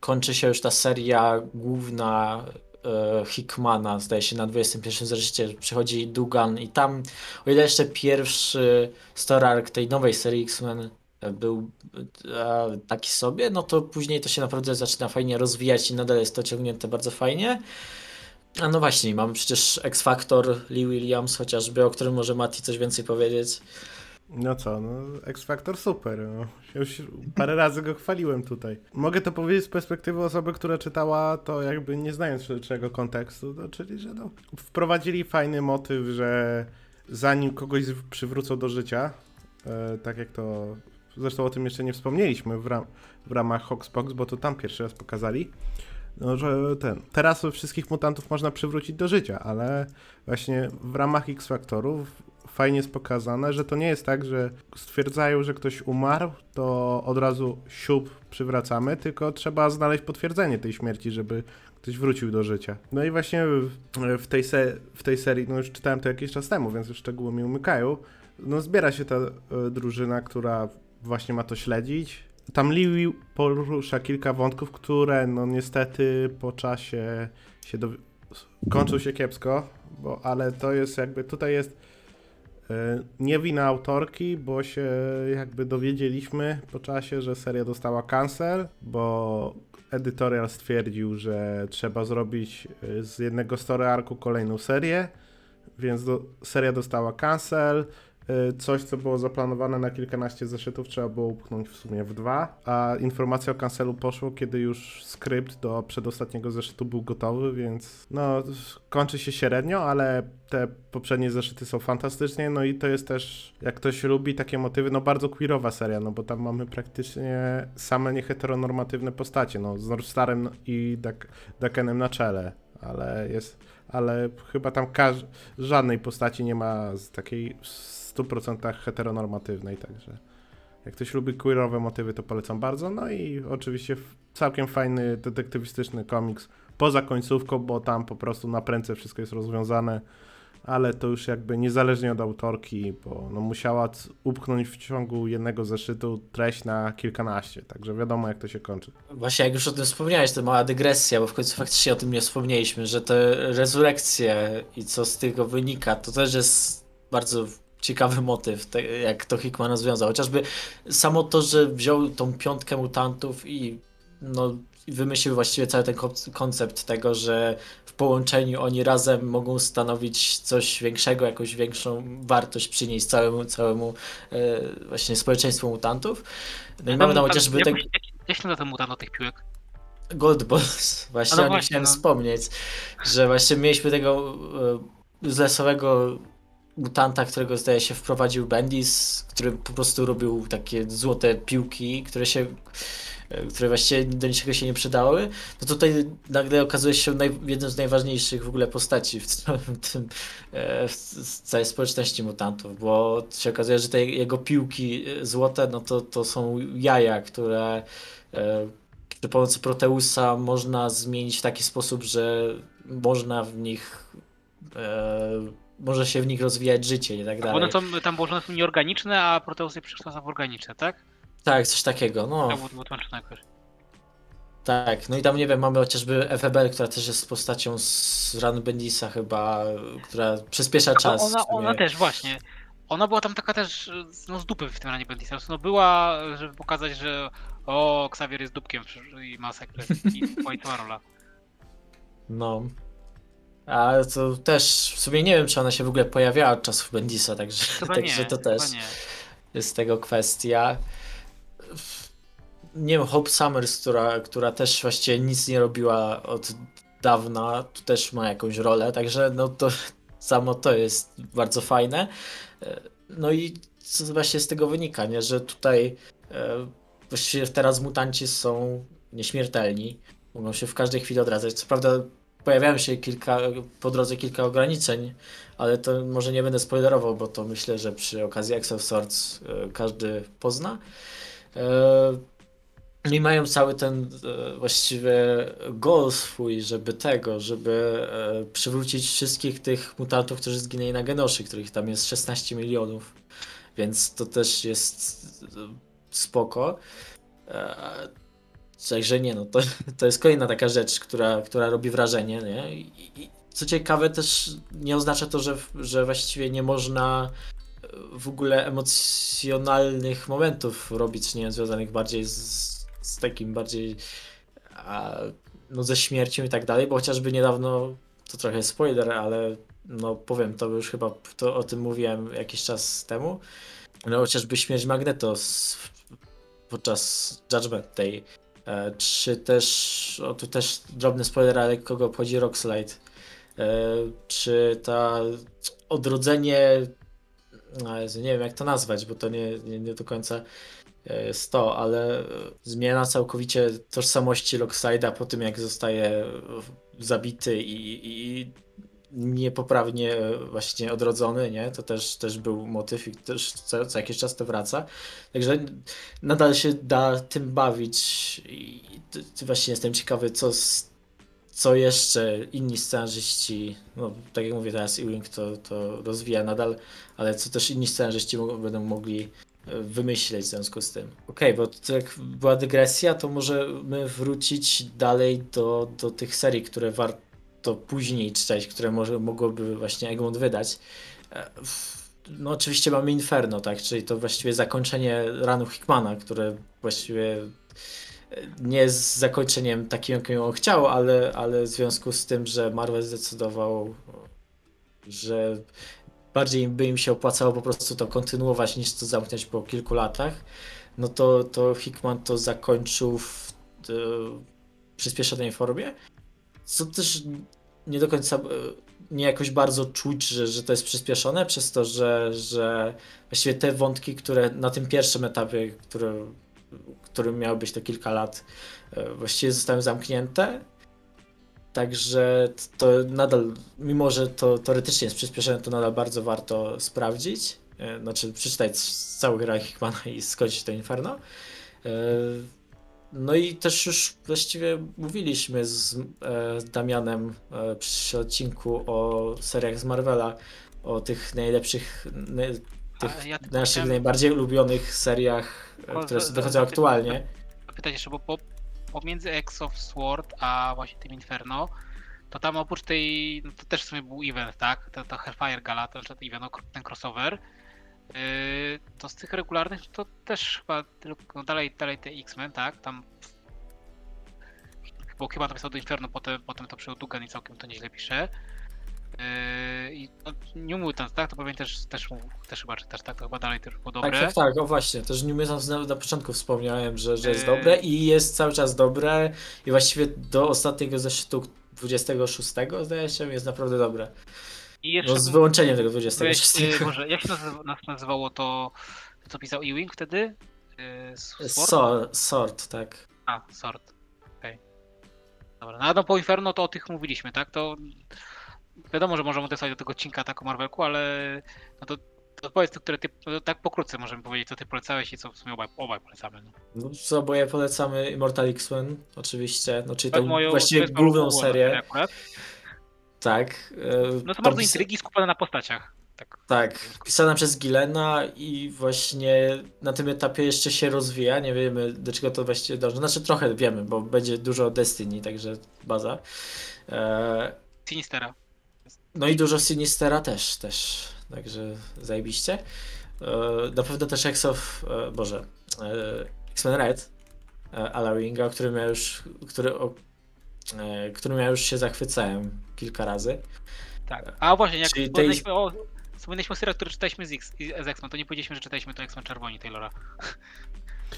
Kończy się już ta seria główna e, Hickmana, zdaje się na 21 zeszycie przychodzi Dugan i tam, o ile jeszcze pierwszy story arc tej nowej serii X-Men był e, taki sobie, no to później to się naprawdę zaczyna fajnie rozwijać i nadal jest to ciągnięte bardzo fajnie. A no właśnie, mamy przecież X-Factor, Lee Williams chociażby, o którym może Mati coś więcej powiedzieć. No co, no X-Factor super. No. Już parę razy go chwaliłem tutaj. Mogę to powiedzieć z perspektywy osoby, która czytała to jakby nie znając szerszego kontekstu, no, czyli że no, wprowadzili fajny motyw, że zanim kogoś przywrócą do życia, e, tak jak to, zresztą o tym jeszcze nie wspomnieliśmy w, ram, w ramach Hoxbox, bo to tam pierwszy raz pokazali, no, że ten, teraz wszystkich mutantów można przywrócić do życia, ale właśnie w ramach X-Faktorów fajnie jest pokazane, że to nie jest tak, że stwierdzają, że ktoś umarł, to od razu siup przywracamy, tylko trzeba znaleźć potwierdzenie tej śmierci, żeby ktoś wrócił do życia. No i właśnie w, tej, se, w tej serii, no już czytałem to jakiś czas temu, więc już szczegóły mi umykają, no zbiera się ta e, drużyna, która właśnie ma to śledzić. Tam Liu porusza kilka wątków, które no niestety po czasie się do... kończą się kiepsko, bo, ale to jest jakby, tutaj jest e, nie wina autorki, bo się jakby dowiedzieliśmy po czasie, że seria dostała cancel, bo edytorial stwierdził, że trzeba zrobić e, z jednego story arku kolejną serię, więc do, seria dostała cancel. Y, Coś, co było zaplanowane na kilkanaście zeszytów, trzeba było upchnąć w sumie w dwa, a informacja o cancelu poszło, kiedy już skrypt do przedostatniego zeszytu był gotowy, więc no, kończy się średnio, ale te poprzednie zeszyty są fantastyczne, no i to jest też, jak ktoś lubi takie motywy, no bardzo queerowa seria, no bo tam mamy praktycznie same nieheteronormatywne postacie, no z Northstarem i Dak- Dakenem na czele, ale jest, ale chyba tam żadnej postaci nie ma z takiej 100% heteronormatywnej, także jak ktoś lubi queerowe motywy, to polecam bardzo. No i oczywiście całkiem fajny detektywistyczny komiks poza końcówką, bo tam po prostu na prędce wszystko jest rozwiązane, ale to już jakby niezależnie od autorki, bo no musiała upchnąć w ciągu jednego zeszytu treść na kilkanaście, także wiadomo jak to się kończy. Właśnie jak już o tym wspomniałeś, to mała dygresja, bo w końcu faktycznie o tym nie wspomnieliśmy, że te rezurekcje i co z tego wynika, to też jest bardzo ciekawy motyw, te, jak to Hickman rozwiązał. Chociażby samo to, że wziął tą piątkę mutantów i no, wymyślił właściwie cały ten koncept tego, że w połączeniu oni razem mogą stanowić coś większego, jakąś większą wartość przynieść całemu, całemu e, właśnie społeczeństwu mutantów. No i mamy tam chociażby jak, tego... jak, jak się nazywa ten mutant tych piłek? Gold Balls. Właśnie no o nim chciałem no. wspomnieć, że właśnie mieliśmy tego e, z lesowego mutanta, którego zdaje się wprowadził Bendis, który po prostu robił takie złote piłki, które się e, które właściwie do niczego się nie przydały, no tutaj nagle okazuje się naj, jedną z najważniejszych w ogóle postaci w tym, e, w, całej społeczności mutantów, bo się okazuje, że te jego piłki e, złote, no to, to są jaja, które przy pomocy Proteusa można zmienić w taki sposób, że można w nich może się w nich rozwijać życie i tak dalej. one są tam było, że one są nieorganiczne, a proteusy przekształca w organiczne, tak? Tak, coś takiego, no. Tak było było tłumaczone jakoś. Tak, no i tam nie wiem, mamy chociażby FEBL, która też jest postacią z Run Bendisa chyba, która przyspiesza czas. No ona, ona też, właśnie. Ona była tam taka też no, z dupy w tym ranie Bendisa. No była, żeby pokazać, że o, Xavier jest dupkiem i ma sekret i ma rola. No. A to też, w sumie nie wiem, czy ona się w ogóle pojawiała od czasów Bendisa, także, Chyba także nie, to też chyba nie. jest tego kwestia. Nie wiem, Hope Summers, która, która też właściwie nic nie robiła od dawna, tu też ma jakąś rolę, także no to samo to jest bardzo fajne. No i co właśnie z tego wynika, nie? że tutaj e, właściwie teraz mutanci są nieśmiertelni, mogą się w każdej chwili odradzać. Co prawda pojawiają się kilka, po drodze kilka ograniczeń, ale to może nie będę spoilerował, bo to myślę, że przy okazji Excel Swords e, każdy pozna. E, I mają cały ten e, właściwie goal swój, żeby tego, żeby przywrócić wszystkich tych mutantów, którzy zginęli na Genoszy, których tam jest 16 milionów. Więc to też jest spoko. Także nie, no to, to jest kolejna taka rzecz, która, która robi wrażenie, nie? I, i co ciekawe też nie oznacza to, że, że właściwie nie można e, w ogóle emocjonalnych momentów robić, nie? Związanych bardziej z, z takim bardziej a, no ze śmiercią i tak dalej, bo chociażby niedawno, to trochę spoiler, ale no powiem, to już chyba to, o tym mówiłem jakiś czas temu, no chociażby śmierć Magneto z, podczas Judgment Day, czy też, o tu też drobny spoiler, ale kogo obchodzi Rockslide, e, czy ta odrodzenie no nie wiem jak to nazwać, bo to nie, nie, nie do końca e, jest to, ale e, zmiana całkowicie tożsamości Lockside'a po tym jak zostaje e, zabity i, i niepoprawnie e, właśnie odrodzony, nie? To też, też był motyw i też co, co jakiś czas to wraca. Także nadal się da tym bawić i właśnie jestem ciekawy, co co jeszcze inni scenarzyści, no tak jak mówię teraz Ewing to, to rozwija nadal, ale co też inni scenarzyści będą mogli e, wymyśleć w związku z tym. Okej, bo to jak była dygresja, to możemy wrócić dalej do, do tych serii, które warto później czytać, które może mogłoby właśnie Egmont wydać. E, w- No oczywiście mamy Inferno, tak, czyli to właściwie zakończenie ranu Hickmana, które właściwie e, nie jest zakończeniem takim, jakim on chciał, ale, ale w związku z tym, że Marvel zdecydował, że bardziej by im się opłacało po prostu to kontynuować niż to zamknąć po kilku latach, no to, to Hickman to zakończył w e, przyspieszonej formie, co też nie do końca, e, nie jakoś bardzo czuć, że, że to jest przyspieszone, przez to, że, że właściwie te wątki, które na tym pierwszym etapie, które, którym miało być to kilka lat, e, właściwie zostały zamknięte. Także to nadal, mimo że to teoretycznie jest przyspieszone, to nadal bardzo warto sprawdzić. E, Znaczy przeczytać cały Hickmana i skończyć to Inferno. No i też już właściwie mówiliśmy z e, Damianem e, przy odcinku o seriach z Marvela, o tych najlepszych, tych ja naszych chciałem- najbardziej ulubionych seriach, e, O, które za- dochodzą za- aktualnie. Pytać jeszcze, bo po, pomiędzy X of Sword a właśnie tym Inferno, to tam oprócz tej, no to też w sumie był event, tak? To, to Hellfire Gala, to znaczy ten event, ten crossover. Yy, to z tych regularnych to też chyba tylko no dalej, dalej te X-Men, tak? Tam bo chyba napisał do Inferno, potem, potem to przyjął Dugan i całkiem to nieźle pisze. Yy, I no, New Mutants, tak? To pewnie też, też, też chyba czytasz, tak? To chyba dalej też było dobre. Tak, tak, tak, o właśnie, też New Mutants na, na początku wspomniałem, że, że jest Eee. dobre i jest cały czas dobre i właściwie do ostatniego zeszytu 26 zdaje się jest naprawdę dobre. I jeszcze No z wyłączeniem tego Weź, 26. y, jak się nazywało to, co pisał Ewing wtedy? Y, Sword? So, sort, tak. A, Sword. Okej. Dobra, no, no po Inferno to o tych mówiliśmy, tak? To wiadomo, że możemy odesłać do tego odcinka tak o Marvelku, ale no to, to powiedz, to, które ty, no, tak pokrótce możemy powiedzieć, co ty polecałeś i co w sumie obaj, obaj polecamy. No. No, co oboje polecamy Immortal X-Men, oczywiście, no czyli Tak, moją- właściwie główną serię. akurat. Tak. e, No to bardzo pis- intrygi skupione na postaciach. Tak. Tak, pisana przez Gilena i właśnie na tym etapie jeszcze się rozwija. Nie wiemy do czego to właściwie dąży. Znaczy trochę wiemy, bo będzie dużo Destiny, także baza. E, Sinistera. no i dużo Sinistera też, też. Także zajebiście. E, na pewno też X of, e, Boże, e, X-Men Red, e, Ala Winga, o którym ja już, który, którym ja już się zachwycałem kilka razy. Tak. A właśnie, jak Czyli tej- o, wspominaliśmy o seriach, które czytaliśmy z, X, z X-Men, to nie powiedzieliśmy, że czytaliśmy to X-Men Czerwoni Taylora.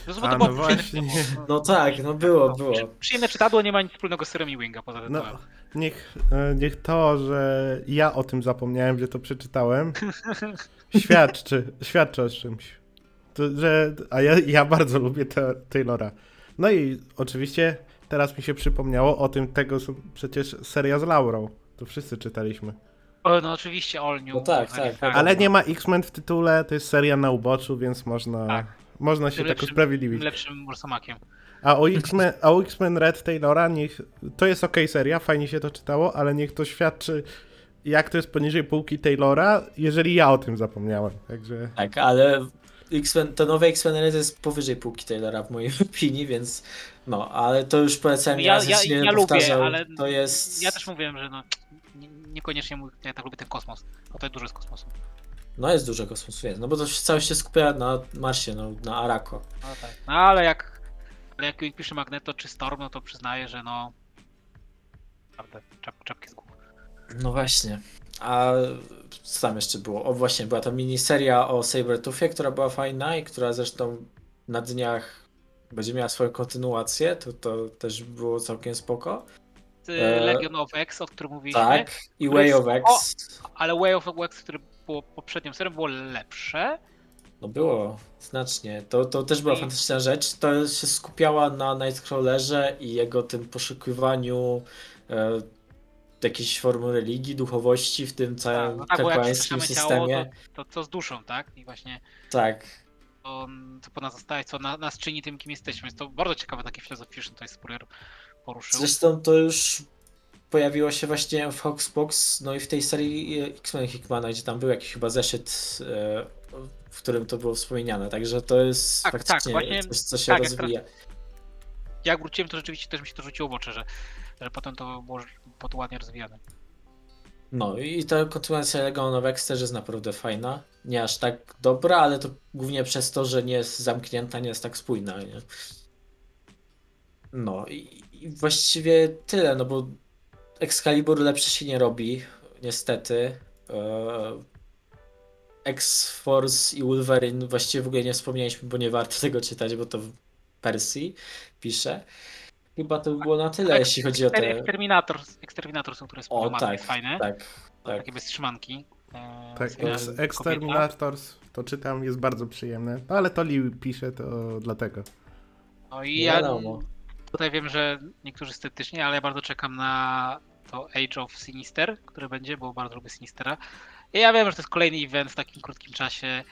No, A, to no było przyjemne- właśnie. No tak, no było, było. Przy- Przyjemne czytadło nie ma nic wspólnego z serem Ewinga poza No, tytułem. niech, e, niech to, że ja o tym zapomniałem, że to przeczytałem, świadczy, świadczy o czymś. To, że, a ja, ja bardzo lubię te, Taylora. No i oczywiście teraz mi się przypomniało o tym, tego przecież seria z Laurą. To wszyscy czytaliśmy. O, no oczywiście All New. No tak, tak, Fair. Ale nie ma X-Men w tytule, to jest seria na uboczu, więc można, Tak. można się Tym tak lepszym- usprawiedliwić. Tym lepszym Rosomakiem. A o X-Men, a o X-Men Red Taylora, niech, to jest okej seria, fajnie się to czytało, ale niech to świadczy, jak to jest poniżej półki Taylora, jeżeli ja o tym zapomniałem. Także Tak, ale X-Men, to nowe X-Men jest powyżej półki Taylora w mojej opinii, więc no, ale to już polecałem Ja- raz, ja- jeśli nie ja lubię, ale to jest, Ja też mówiłem, że no, nie, niekoniecznie mój, ja tak lubię ten kosmos, bo to jest dużo z kosmosu. no jest dużo kosmosu, jest, no bo to cały się skupia na Marsie, no, na Arako. No tak. No ale jak, ale jak pisze Magneto czy Storm, no to przyznaję, że no. Naprawdę, czap, czapki z głów. No właśnie, a co tam jeszcze było? O właśnie, była ta miniseria o Sabretoothie, która była fajna i która zresztą na dniach będzie miała swoją kontynuację, to, to też było całkiem spoko. E, Legion of X, o którym mówiliśmy. Tak, i Way jest- of X. Ale Way of X, który było poprzednią serią, było lepsze. No było, znacznie. To, to też była I- fantastyczna rzecz. To się skupiała na Nightcrawlerze i jego tym poszukiwaniu e, jakiejś formy religii, duchowości w tym całym no tak, bo jak kapłańskim ciało, systemie. to, to co z duszą, tak? I właśnie Tak. to, co po nas zostaje, co na, nas czyni tym, kim jesteśmy. Jest to bardzo ciekawe takie filozoficzne, to jest Spurrier poruszył. Zresztą to już pojawiło się właśnie w Hoxbox, no i w tej serii e, X-Men Hickmana, gdzie tam był jakiś chyba zeszyt, e, w którym to było wspomniane, także to jest Tak, tak, faktycznie właśnie- coś, co się tak, jak rozwija. Jak wróciłem, to rzeczywiście też mi się to rzuciło w oczy, że, że potem to było było ładnie rozwijane. No i ta kontynuacja Legion of X też jest naprawdę fajna. Nie aż tak dobra, ale to głównie przez to, że nie jest zamknięta, nie jest tak spójna. Nie? No i, i właściwie tyle, no bo Excalibur lepszy się nie robi, niestety. E, X-Force i Wolverine właściwie w ogóle nie wspomnieliśmy, bo nie warto tego czytać, bo to w Persji pisze. Chyba to by było na tyle, jeśli chodzi o te... Exterminator, Exterminator są, które O są tak, jest fajne. tak, tak. Takie bez trzymanki. E, Tak, ex. Exterminators, to czytam, jest bardzo przyjemne. No ale to Lee pisze, to dlatego. No i ja wiadomo. tutaj wiem, że niektórzy sceptycznie, ale ja bardzo czekam na to Age of Sinister, które będzie, bo bardzo lubię Sinistera. I ja wiem, że to jest kolejny event w takim krótkim czasie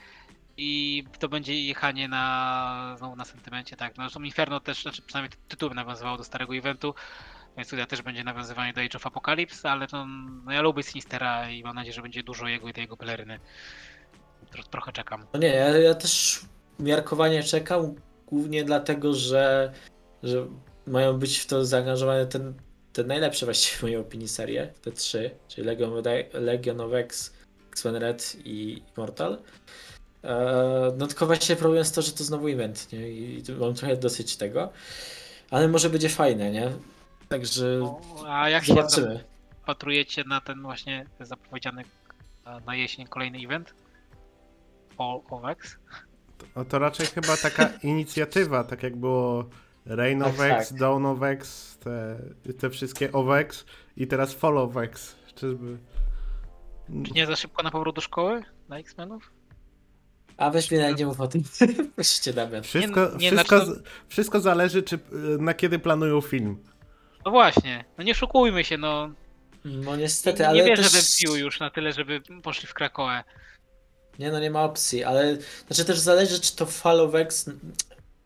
i to będzie jechanie na znowu na sentymencie, tak. No zresztą Inferno też, znaczy przynajmniej ty- tytuł nawiązywał do starego eventu, więc tutaj też będzie nawiązywanie do Age of Apocalypse, ale to, no ja lubię Sinistera i mam nadzieję, że będzie dużo jego i tej jego peleryny. Tro, trochę czekam. No nie, ja, ja też umiarkowanie czekam, głównie dlatego, że, że mają być w to zaangażowane ten, te najlepsze właściwie w mojej opinii serie, te trzy, czyli Legion Legion of X, X-Men Red i Immortal. Eee, no tylko właśnie problem jest to, że to znowu event, nie? I mam trochę dosyć tego. Ale może będzie fajne, nie? Także O, A jak się zobaczymy. zapatrujecie na ten właśnie zapowiedziany na- na jesień kolejny event? All of X? O, to raczej chyba taka inicjatywa, tak jak było Rain of Tak, X, tak. Dawn of X, te, te wszystkie of X i teraz Fall of X. Czyżby... Czy nie za szybko na powrót do szkoły dla X-Menów? A weź mnie nie mów o tym. Proszę cię, Damian. Wszystko, Nie- nie, wszystko, znaczy z- wszystko zależy, czy, na kiedy planują film. No właśnie, no nie szukujmy się, no. No Nie, niestety, nie ale wierzę też... w MCU już na tyle, żeby poszli w Krakołę. Nie, no nie ma opcji, ale znaczy też zależy, czy to Fall of X,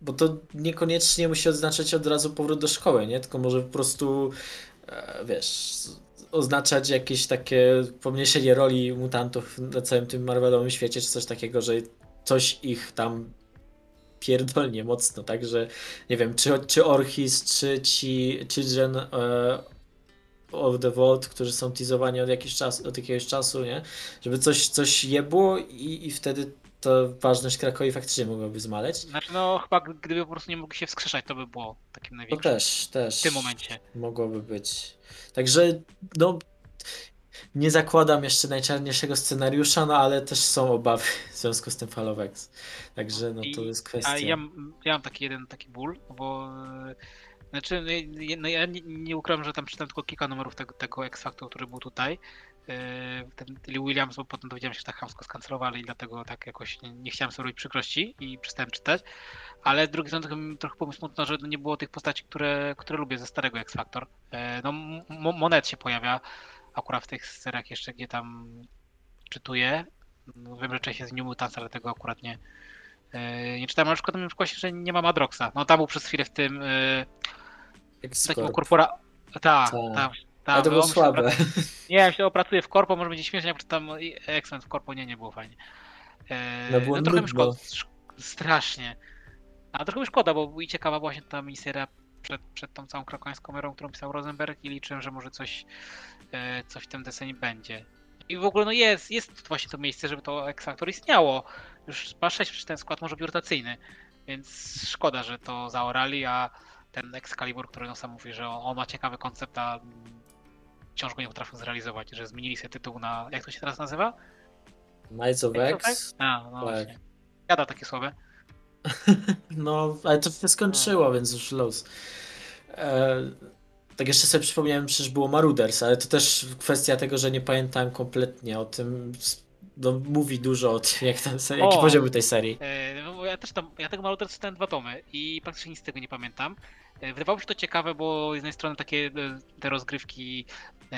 bo to niekoniecznie musi oznaczać od razu powrót do szkoły, nie? Tylko może po prostu, e, wiesz, oznaczać jakieś takie pomniejszenie roli mutantów na całym tym Marvelowym świecie, czy coś takiego, że coś ich tam pierdolnie mocno, tak, że nie wiem, czy, czy Orchis, czy ci Children e, of the Vault, którzy są teasowani od, jakiś czas, od jakiegoś czasu, nie? Żeby coś, coś jebło i, i wtedy to ważność Krakowi faktycznie mogłaby zmaleć. Znaczy, no chyba gdyby po prostu nie mogli się wskrzeszać, to by było takim To największym. też, też. W tym momencie. Mogłoby być. Także, no, nie zakładam jeszcze najczarniejszego scenariusza, no ale też są obawy w związku z tym Falowex. Także, no to I- jest kwestia. A ja, ja mam taki jeden taki ból, bo e, znaczy, no, ja- no, ja nie, nie ukrywam, że tam czytam tylko kilka numerów tego, tego X-Factor, który był tutaj. E, Ten Lee Williams, bo potem dowiedziałem się, że tak chamsko skancelowali i dlatego tak jakoś nie, nie chciałem sobie robić przykrości i przestałem czytać. Ale z drugiej strony trochę, trochę było mi smutno, że nie było tych postaci, które, które lubię ze starego X-Factor. E, No, Mo- Monet się pojawia akurat w tych seriach jeszcze, gdzie tam czytuję. No, wiem, że część jest z New Mutants, ale tego akurat nie, e, nie czytałem. Na przykład na przykład, że nie ma Madroxa. No tam był przez chwilę w tym e, X-Corp. takiego korpora... Tak, Tak. Ale to było słabe. Nie, ja się opracuję w korpo, może będzie śmiesznie, jak tam X-Men w korpo, nie, nie było fajnie. E, No było trochę mi nudno. szkoda, sz- strasznie. A trochę mi szkoda, bo i ciekawa właśnie ta miniseria przed, przed tą całą krakońską erą, którą pisał Rosenberg i liczyłem, że może coś, e, coś w tym desenie będzie. I w ogóle no jest, jest właśnie to miejsce, żeby to X-Factor istniało. Już chyba 6 ten skład może być rotacyjny, więc szkoda, że to zaorali, a ten Excalibur, który no sam mówi, że on, on ma ciekawy koncept, a wciąż go nie potrafią zrealizować, że zmienili sobie tytuł na, jak to się teraz nazywa? Knights of X. A, no Tak. właśnie. Jada takie słowe. No, ale to się skończyło, więc już los. E, tak jeszcze sobie przypomniałem, przecież było Maruders, ale to też kwestia tego, że nie pamiętam kompletnie o tym. No, mówi dużo o tym, jak tam, se- jaki O! poziom był tej serii. E, no, ja też tam, ja tego Malutera czytałem dwa tomy i praktycznie nic z tego nie pamiętam. E, wydawało mi się to ciekawe, bo z jednej strony takie e, te rozgrywki e,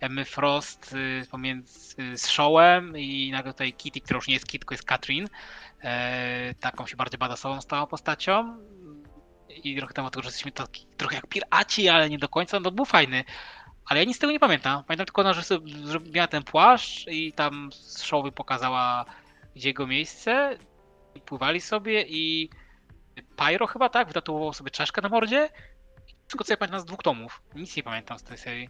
Emmy Frost e, pomiędzy z Showem i nagle tutaj Kitty, która już nie jest Kit, tylko jest Katrin. E, taką się bardziej badasową stała postacią. I trochę temat tego, że jesteśmy taki, trochę jak piraci, ale nie do końca, no był fajny. Ale ja nic z tego nie pamiętam. Pamiętam tylko, no, że miała ten płaszcz i tam z showy pokazała gdzie jego miejsce. I pływali sobie i Pyro chyba, tak? Wytatuował sobie czaszkę na mordzie. Wszystko co ja pamiętam z dwóch tomów. Nic nie pamiętam z tej serii.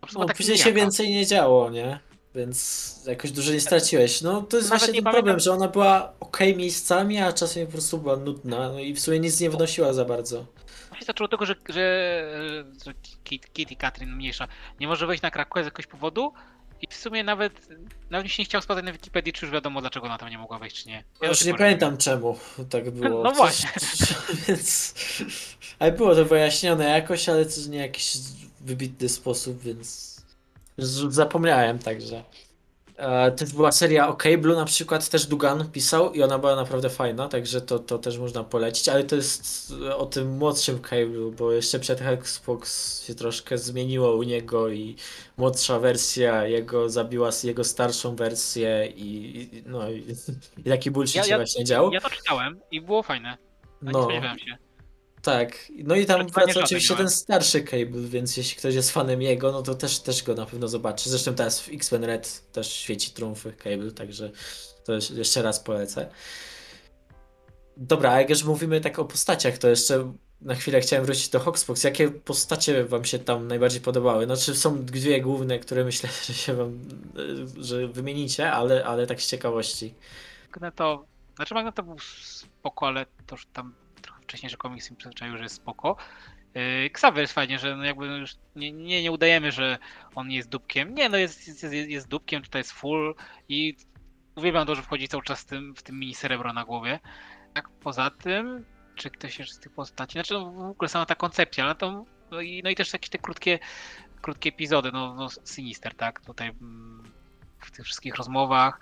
Po No, tak później się więcej nie działo, nie? Więc jakoś dużo nie straciłeś. No to jest Nawet właśnie nie ten problem, pamiętam- że ona była ok miejscami, a czasem po prostu była nudna. No i w sumie nic nie wnosiła za bardzo. Właśnie zaczęło od tego, że, że, że Kit, Kit i Katrin mniejsza nie może wejść na Krakow z jakiegoś powodu i w sumie nawet, nawet mi się nie chciał sprawdzać na Wikipedii, czy już wiadomo dlaczego ona tam nie mogła wejść, czy nie. Ja już tej nie pamiętam czemu tak było. No właśnie. Więc... Ale było to wyjaśnione jakoś, ale też nie jakiś wybitny sposób, więc zapomniałem także. E, też była seria OK Blue na przykład, też Dugan pisał i ona była naprawdę fajna, także to, to też można polecić, ale to jest o tym młodszym Cable, bo jeszcze przed Xbox się troszkę zmieniło u niego i młodsza wersja jego zabiła jego starszą wersję i, i no i, i taki bullshit Ja- się ja- właśnie dział. Ja to czytałem i było fajne. No. Nie No, spodziewałem się. Tak. No i tam wraca oczywiście ten starszy Cable, więc jeśli ktoś jest fanem jego, no to też, też go na pewno zobaczy. Zresztą teraz w X-Men Red też świeci trumfy Cable, także to jeszcze- raz polecę. Dobra, a jak już mówimy tak o postaciach, to jeszcze na chwilę chciałem wrócić do Hoxbox. Jakie postacie wam się tam najbardziej podobały? Znaczy są dwie główne, które myślę, że się wam, że wymienicie, ale, ale tak z ciekawości. Magneto, znaczy Magneto był spoko, ale to już tam trochę wcześniej, że komiks mi przyzwyczaił, że jest spoko. Xavier jest fajnie, że no jakby już nie, nie, nie udajemy, że on jest dupkiem. Nie, no jest, jest, jest, jest dupkiem, tutaj jest full i uwielbiam to, że wchodzi cały czas w tym, w tym mini cerebro na głowie. Tak poza tym, czy ktoś jeszcze z tych postaci, znaczy no, w ogóle sama ta koncepcja, no to no i, no i też jakieś te krótkie, krótkie epizody, no, no Sinister, tak, tutaj mm, w tych wszystkich rozmowach.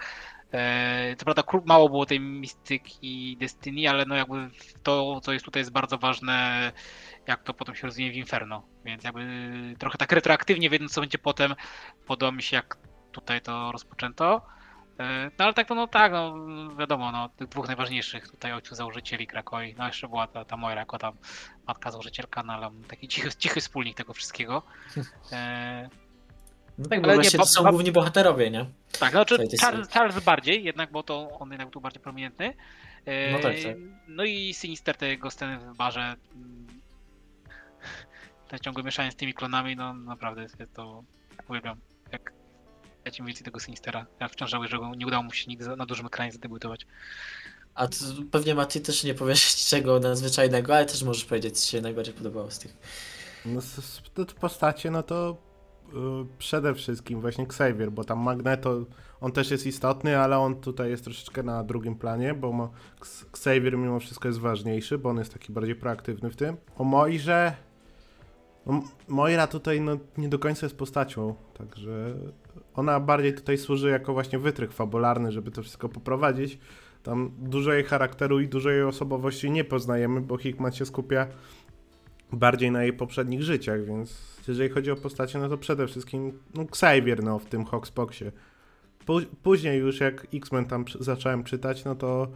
E, Co prawda mało było tej mistyki Destiny, ale no jakby to, co jest tutaj jest bardzo ważne, jak to potem się rozwinie w Inferno. Więc jakby trochę tak retroaktywnie wiedząc co będzie potem, podoba mi się jak tutaj to rozpoczęto. E, No ale tak to no tak, no wiadomo, no tych dwóch najważniejszych tutaj ojców założycieli Krakoi, no jeszcze była ta, ta Moira jako tam matka założycielka, no ale taki cichy, cichy wspólnik tego wszystkiego. E, No tak, bo Ale nie, właśnie ba- to są główni bohaterowie, nie? tak, znaczy tej Charles, Charles bardziej, jednak, bo to on jednak był bardziej prominentny. E, No tak, tak. No i Sinister, te jego sceny w barze. mm, Te ciągłe mieszanie z tymi klonami, no naprawdę jest to uwielbiam. Jak ja ci więcej tego Sinistera. Ja wciąż żałuję, że go nie udało mu się nigdy na dużym ekranie zadebiutować. A ty, pewnie Mati też nie powiesz czego nadzwyczajnego, ale też możesz powiedzieć, co ci się najbardziej podobało z tych. No, z, z, te postacie, no to przede wszystkim właśnie Xavier, bo tam Magneto, on też jest istotny, ale on tutaj jest troszeczkę na drugim planie, bo Xavier mimo wszystko jest ważniejszy, bo on jest taki bardziej proaktywny w tym. O Moirze, no, Moira tutaj no, nie do końca jest postacią, także ona bardziej tutaj służy jako właśnie wytrych fabularny, żeby to wszystko poprowadzić. Tam dużo jej charakteru i dużo jej osobowości nie poznajemy, bo Hickman się skupia bardziej na jej poprzednich życiach, więc jeżeli chodzi o postacie, no to przede wszystkim no, Xavier no, w tym Hawkspoxie. Pó- później już jak X-Men tam zacząłem czytać, no to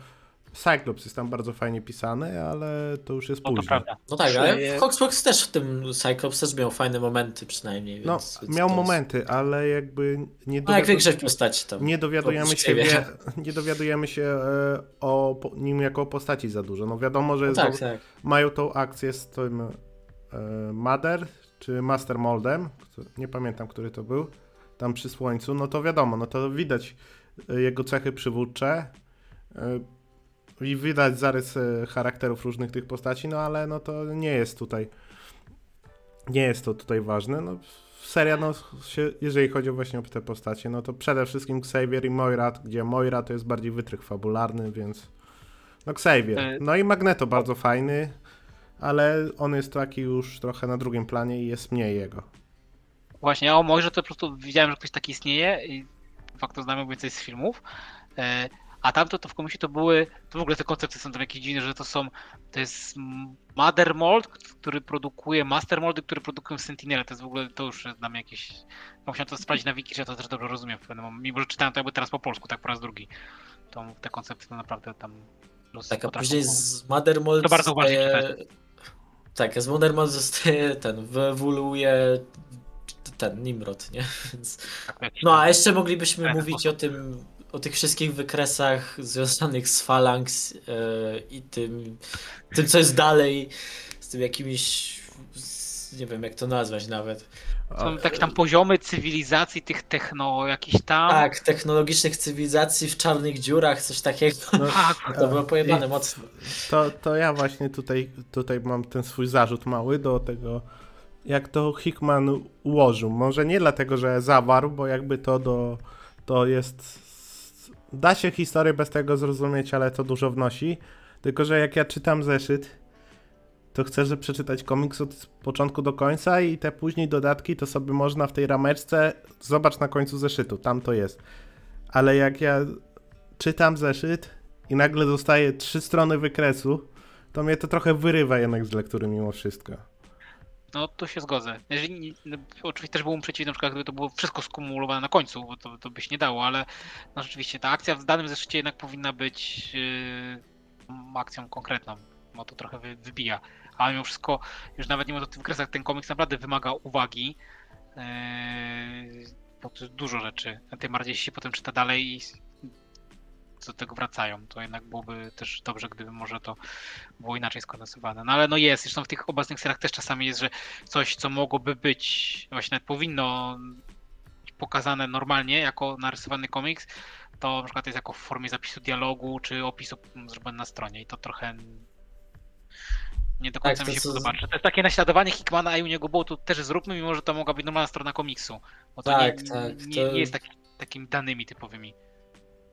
Cyclops jest tam bardzo fajnie pisany, ale to już jest No to później. prawda. No tak, ale Hoxbox też w tym Cyclops też miał fajne momenty przynajmniej, No, miał jest- momenty, ale jakby nie, No jak większość postaci tam. nie dowiadujemy się, wie, nie dowiadujemy się o nim jako o postaci za dużo. No wiadomo, że No tak, do- tak. mają tą akcję z tym e, Mother czy Master Moldem, nie pamiętam, który to był, tam przy słońcu, no to wiadomo, no to widać e, jego cechy przywódcze e, i widać zarys e, charakterów różnych tych postaci, no ale no to nie jest tutaj nie jest to tutaj ważne, no seria, no się, jeżeli chodzi o właśnie o te postacie, no to przede wszystkim Xavier i Moira, gdzie Moira to jest bardziej wytrych fabularny, więc no Xavier. No i Magneto bardzo fajny, ale on jest taki już trochę na drugim planie i jest mniej jego. Właśnie, a o Mojże to po prostu widziałem, że ktoś taki istnieje i fakt to znamy więcej z filmów. E, A tamto to w komisji to były, to w ogóle te koncepcje są tam jakieś dziwne, że to są, to jest Mother Mold, który produkuje Master Moldy, które produkują Sentinele. To jest w ogóle, to już jest dla mnie jakieś, no musiałem to sprawdzić na wiki, że ja to też dobrze rozumiem mimo że czytałem to jakby teraz po polsku, tak po raz drugi. To te koncepcje to naprawdę tam Tak, a później z Mother Mold To bardzo uważnie. Tak, z Mold zostaje ten, wyewoluuje ten Nimrod, nie? Więc... Tak, No a jeszcze moglibyśmy ten mówić o tym, o tych wszystkich wykresach związanych z Phalanx e, i tym, tym, co jest dalej, z tym jakimiś, nie wiem jak to nazwać nawet. Są takie tam poziomy cywilizacji tych techno, jakiś tam. Tak, technologicznych cywilizacji w czarnych dziurach, coś takiego. No, Tak, To było pojebane mocno. To, to ja właśnie tutaj, tutaj mam ten swój zarzut mały do tego, jak to Hickman ułożył. Może nie dlatego, że zawarł, bo jakby to do, to jest... Da się historię bez tego zrozumieć, ale to dużo wnosi. Tylko, że jak ja czytam zeszyt, to chcę, że przeczytać komiks od początku do końca i te później dodatki to sobie można w tej rameczce, zobacz na końcu zeszytu, tam to jest. Ale jak ja czytam zeszyt i nagle dostaję trzy strony wykresu, to mnie to trochę wyrywa jednak z lektury mimo wszystko. no to się zgodzę. Jeżeli, no, oczywiście też byłbym przeciwny, przykład gdyby to było wszystko skumulowane na końcu, bo to, to by się nie dało, ale no rzeczywiście ta akcja w danym zeszycie jednak powinna być yy, akcją konkretną, bo to trochę wy, wybija. Ale mimo wszystko, już nawet nie mówiąc o tych wykresach, ten komiks naprawdę wymaga uwagi. Yy, dużo rzeczy. Tym bardziej się potem czyta dalej i do tego wracają, to jednak byłoby też dobrze, gdyby może to było inaczej skondensowane. No ale no jest, zresztą w tych obecnych seriach też czasami jest, że coś, co mogłoby być, właśnie nawet powinno pokazane normalnie jako narysowany komiks, to na przykład jest jako w formie zapisu dialogu, czy opisu mm, zrobione na stronie i to trochę nie do końca Tak, mi się co- podoba. To jest takie naśladowanie Hickmana, a i u niego było to też zróbmy, mimo że to mogła być normalna strona komiksu. Bo to Tak, nie, tak, nie, to- nie jest taki, takimi danymi typowymi.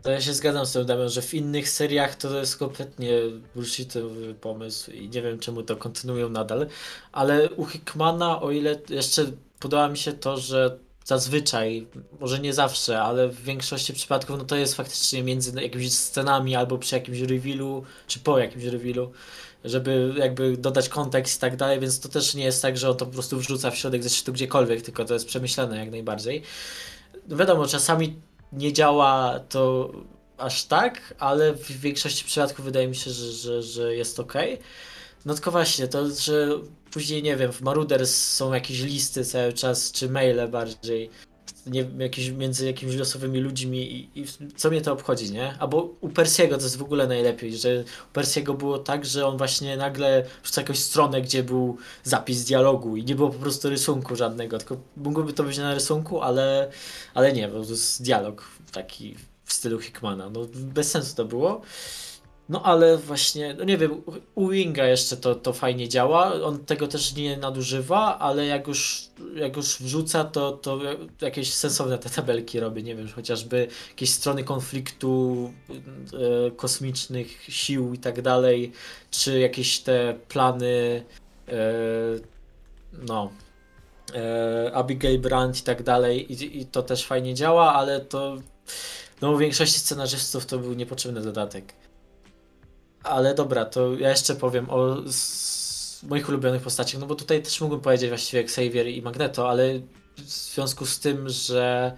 To ja się zgadzam z tym, Damian, że w innych seriach to jest kompletnie bullshitowy pomysł i nie wiem czemu to kontynuują nadal, ale u Hickmana, o ile jeszcze podoba mi się to, że zazwyczaj, może nie zawsze, ale w większości przypadków, no to jest faktycznie między jakimiś scenami albo przy jakimś revealu, czy po jakimś revealu, żeby jakby dodać kontekst i tak dalej, więc to też nie jest tak, że on to po prostu wrzuca w środek zeszytu gdziekolwiek, tylko to jest przemyślane jak najbardziej. No wiadomo, czasami nie działa to aż tak, ale w większości przypadków wydaje mi się, że, że, że jest ok. No tylko właśnie, to, że później, nie wiem, w Maruders są jakieś listy cały czas, czy maile bardziej, nie wiem, jakieś, między jakimiś losowymi ludźmi i, i co mnie to obchodzi, nie? Albo u Persiego to jest w ogóle najlepiej, że u Persiego było tak, że on właśnie nagle wrzuca jakąś stronę, gdzie był zapis dialogu i nie było po prostu rysunku żadnego, tylko mogłoby to być na rysunku, ale ale nie, bo to jest dialog taki w stylu Hickmana. No bez sensu to było. No ale właśnie, no nie wiem, u- Winga jeszcze to, to fajnie działa. On tego też nie nadużywa, ale jak już, jak już wrzuca, to, to jakieś sensowne te tabelki robi. Nie wiem, chociażby jakieś strony konfliktu e, kosmicznych sił i tak dalej, czy jakieś te plany e, no e, Abigail Brandt i tak dalej i, i to też fajnie działa, ale to no u większości scenarzystów to był niepotrzebny dodatek. Ale dobra, to ja jeszcze powiem o moich ulubionych postaciach, no bo tutaj też mógłbym powiedzieć właściwie Xavier i Magneto, ale w związku z tym, że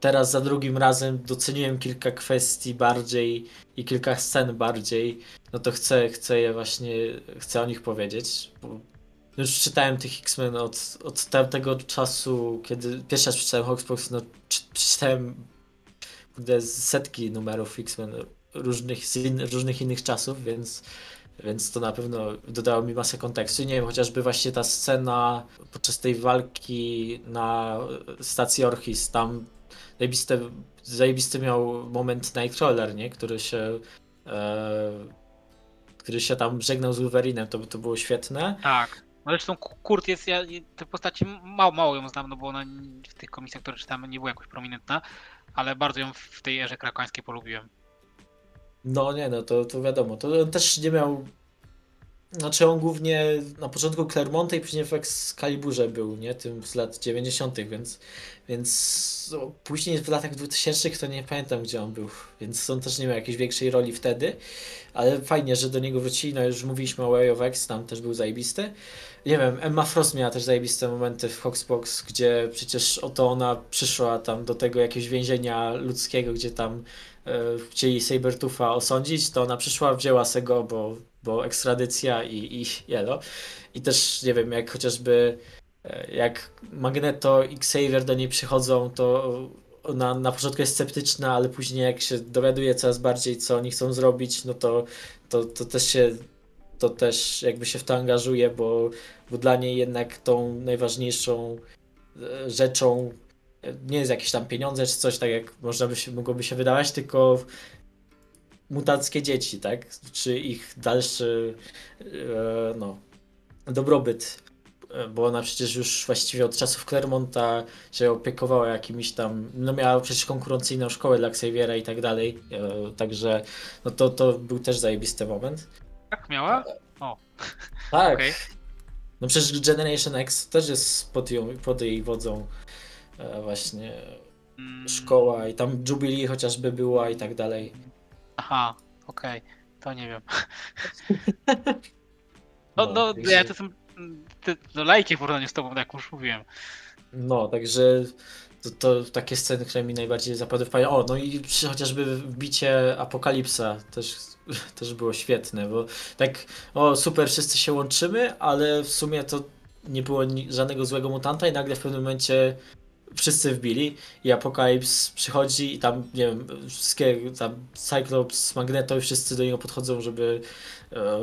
teraz za drugim razem doceniłem kilka kwestii bardziej i kilka scen bardziej, no to chcę, chcę je właśnie, chcę o nich powiedzieć, już czytałem tych X-Men od, od tamtego czasu, kiedy pierwszy raz przeczytałem Hawksbox, no czy- przeczytałem setki numerów X-Men różnych, z in, różnych innych czasów, więc, więc to na pewno dodało mi masę kontekstu. Nie wiem, chociażby właśnie ta scena podczas tej walki na stacji Orchis, tam zajebiste, zajebisty miał moment Nightcrawler, nie? Który się e, który się tam żegnał z Wolverinem, to, to było świetne. Tak. No zresztą Ku- Kurt jest, ja te postaci mało, mało ją znam, no bo ona w tych komiksach, które czytamy, nie była jakoś prominentna, ale bardzo ją w tej erze krakańskiej polubiłem. No nie, no to, to wiadomo. To on też nie miał. Znaczy on głównie na początku Clermonte i później w Excaliburze był, nie? Tym z lat 90., więc, więc no, później w latach 2000 to nie pamiętam gdzie on był, więc on też nie miał jakiejś większej roli wtedy, ale fajnie, że do niego wrócili, no już mówiliśmy o Way of X, tam też był zajebisty. Nie wiem, Emma Frost miała też zajebiste momenty w Hoxbox, gdzie przecież oto ona przyszła tam do tego jakiegoś więzienia ludzkiego, gdzie tam chcieli Sabertoofa osądzić, to ona przyszła, wzięła se go, bo, bo ekstradycja i, i jelo. I też, nie wiem, jak chociażby e, jak Magneto i Xavier do niej przychodzą, to ona na początku jest sceptyczna, ale później jak się dowiaduje coraz bardziej, co oni chcą zrobić, no to, to, to też się to też jakby się w to angażuje, bo, bo dla niej jednak tą najważniejszą e, rzeczą e, nie jest jakieś tam pieniądze czy coś, tak jak można by się, mogłoby się wydawać, tylko mutackie dzieci, tak? Czy ich dalszy e, no, dobrobyt. E, Bo ona przecież już właściwie od czasów Clermonta się opiekowała jakimiś tam, no miała przecież konkurencyjną szkołę dla Xaviera i tak dalej, e, także no to, to był też zajebisty moment. Tak miała? Tak, Okej. no przecież Generation X też jest pod, ją, pod jej wodzą właśnie Mm, szkoła i tam Jubilee chociażby była i tak dalej. Aha, okej, to nie wiem. No, No, no, także- ja to jestem ty, no, lajkiem w porównaniu z tobą, jak już mówiłem. No, także to, to takie sceny, które mi najbardziej zapadły w pamięć. O, no i przy chociażby wbicie Apokalipsa też, też było świetne, bo tak, o super, wszyscy się łączymy, ale w sumie to nie było żadnego złego mutanta i nagle w pewnym momencie wszyscy wbili i Apokalips przychodzi i tam, nie wiem, wszystkie tam Cyclops, Magneto i wszyscy do niego podchodzą, żeby e,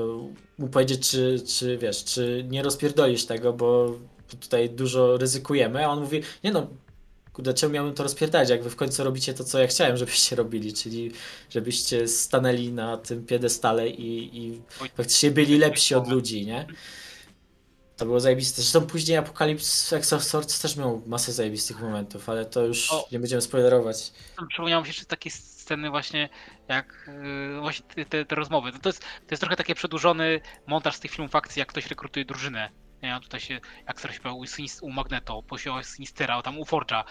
mu powiedzieć, czy, czy wiesz, czy nie rozpierdolisz tego, bo tutaj dużo ryzykujemy, a on mówi, nie no, kurde, czemu miałbym to rozpierdać, jak wy w końcu robicie to, co ja chciałem, żebyście robili, czyli żebyście stanęli na tym piedestale i, i faktycznie byli lepsi od ludzi, nie? To było zajebiste. Zresztą później of Swords też miał masę zajebistych momentów, ale to już O. nie będziemy spoilerować. Przypomniało mi się jeszcze takie sceny właśnie, jak yy, właśnie te, te, te rozmowy. To, to, jest, to jest trochę taki przedłużony montaż z tych filmów akcji, jak ktoś rekrutuje drużynę. Nie, tutaj się, jak się u, u Magneto, posiłał Sinistera, tam u Forge'a.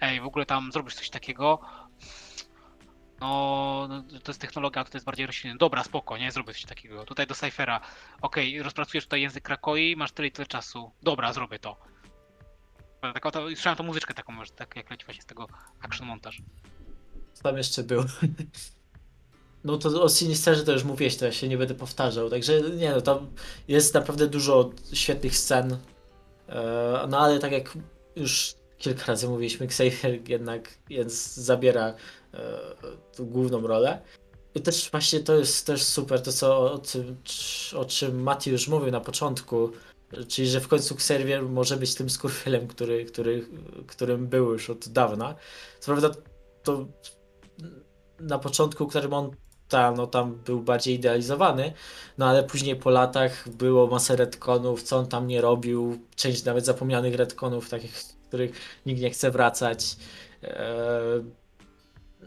Ej, w ogóle tam zrobisz coś takiego. No, no, to jest technologia, to jest bardziej roślinna. Dobra, spoko, nie, zrobię coś takiego. Tutaj do Cyphera. Okej, rozpracujesz tutaj język Krakoi, masz tyle i tyle czasu. Dobra, zrobię to. Tak, oto, słyszałem tą muzyczkę taką, może, tak jak leci właśnie z tego action montaż. Co tam jeszcze było? No to o Sinisterze to już mówiłeś, to ja się nie będę powtarzał, także nie no, tam jest naprawdę dużo świetnych scen, e, no ale tak jak już kilka razy mówiliśmy, Xavier jednak jest, zabiera e, główną rolę. I też właśnie to jest też super, to co o, tym, o czym Mati już mówił na początku, czyli że w końcu Xavier może być tym skurwylem, który, który, którym był już od dawna. Co prawda to na początku Claremonta no tam był bardziej idealizowany, no ale później po latach było masę retconów, co on tam nie robił, część nawet zapomnianych retconów, takich, których nikt nie chce wracać. Eee,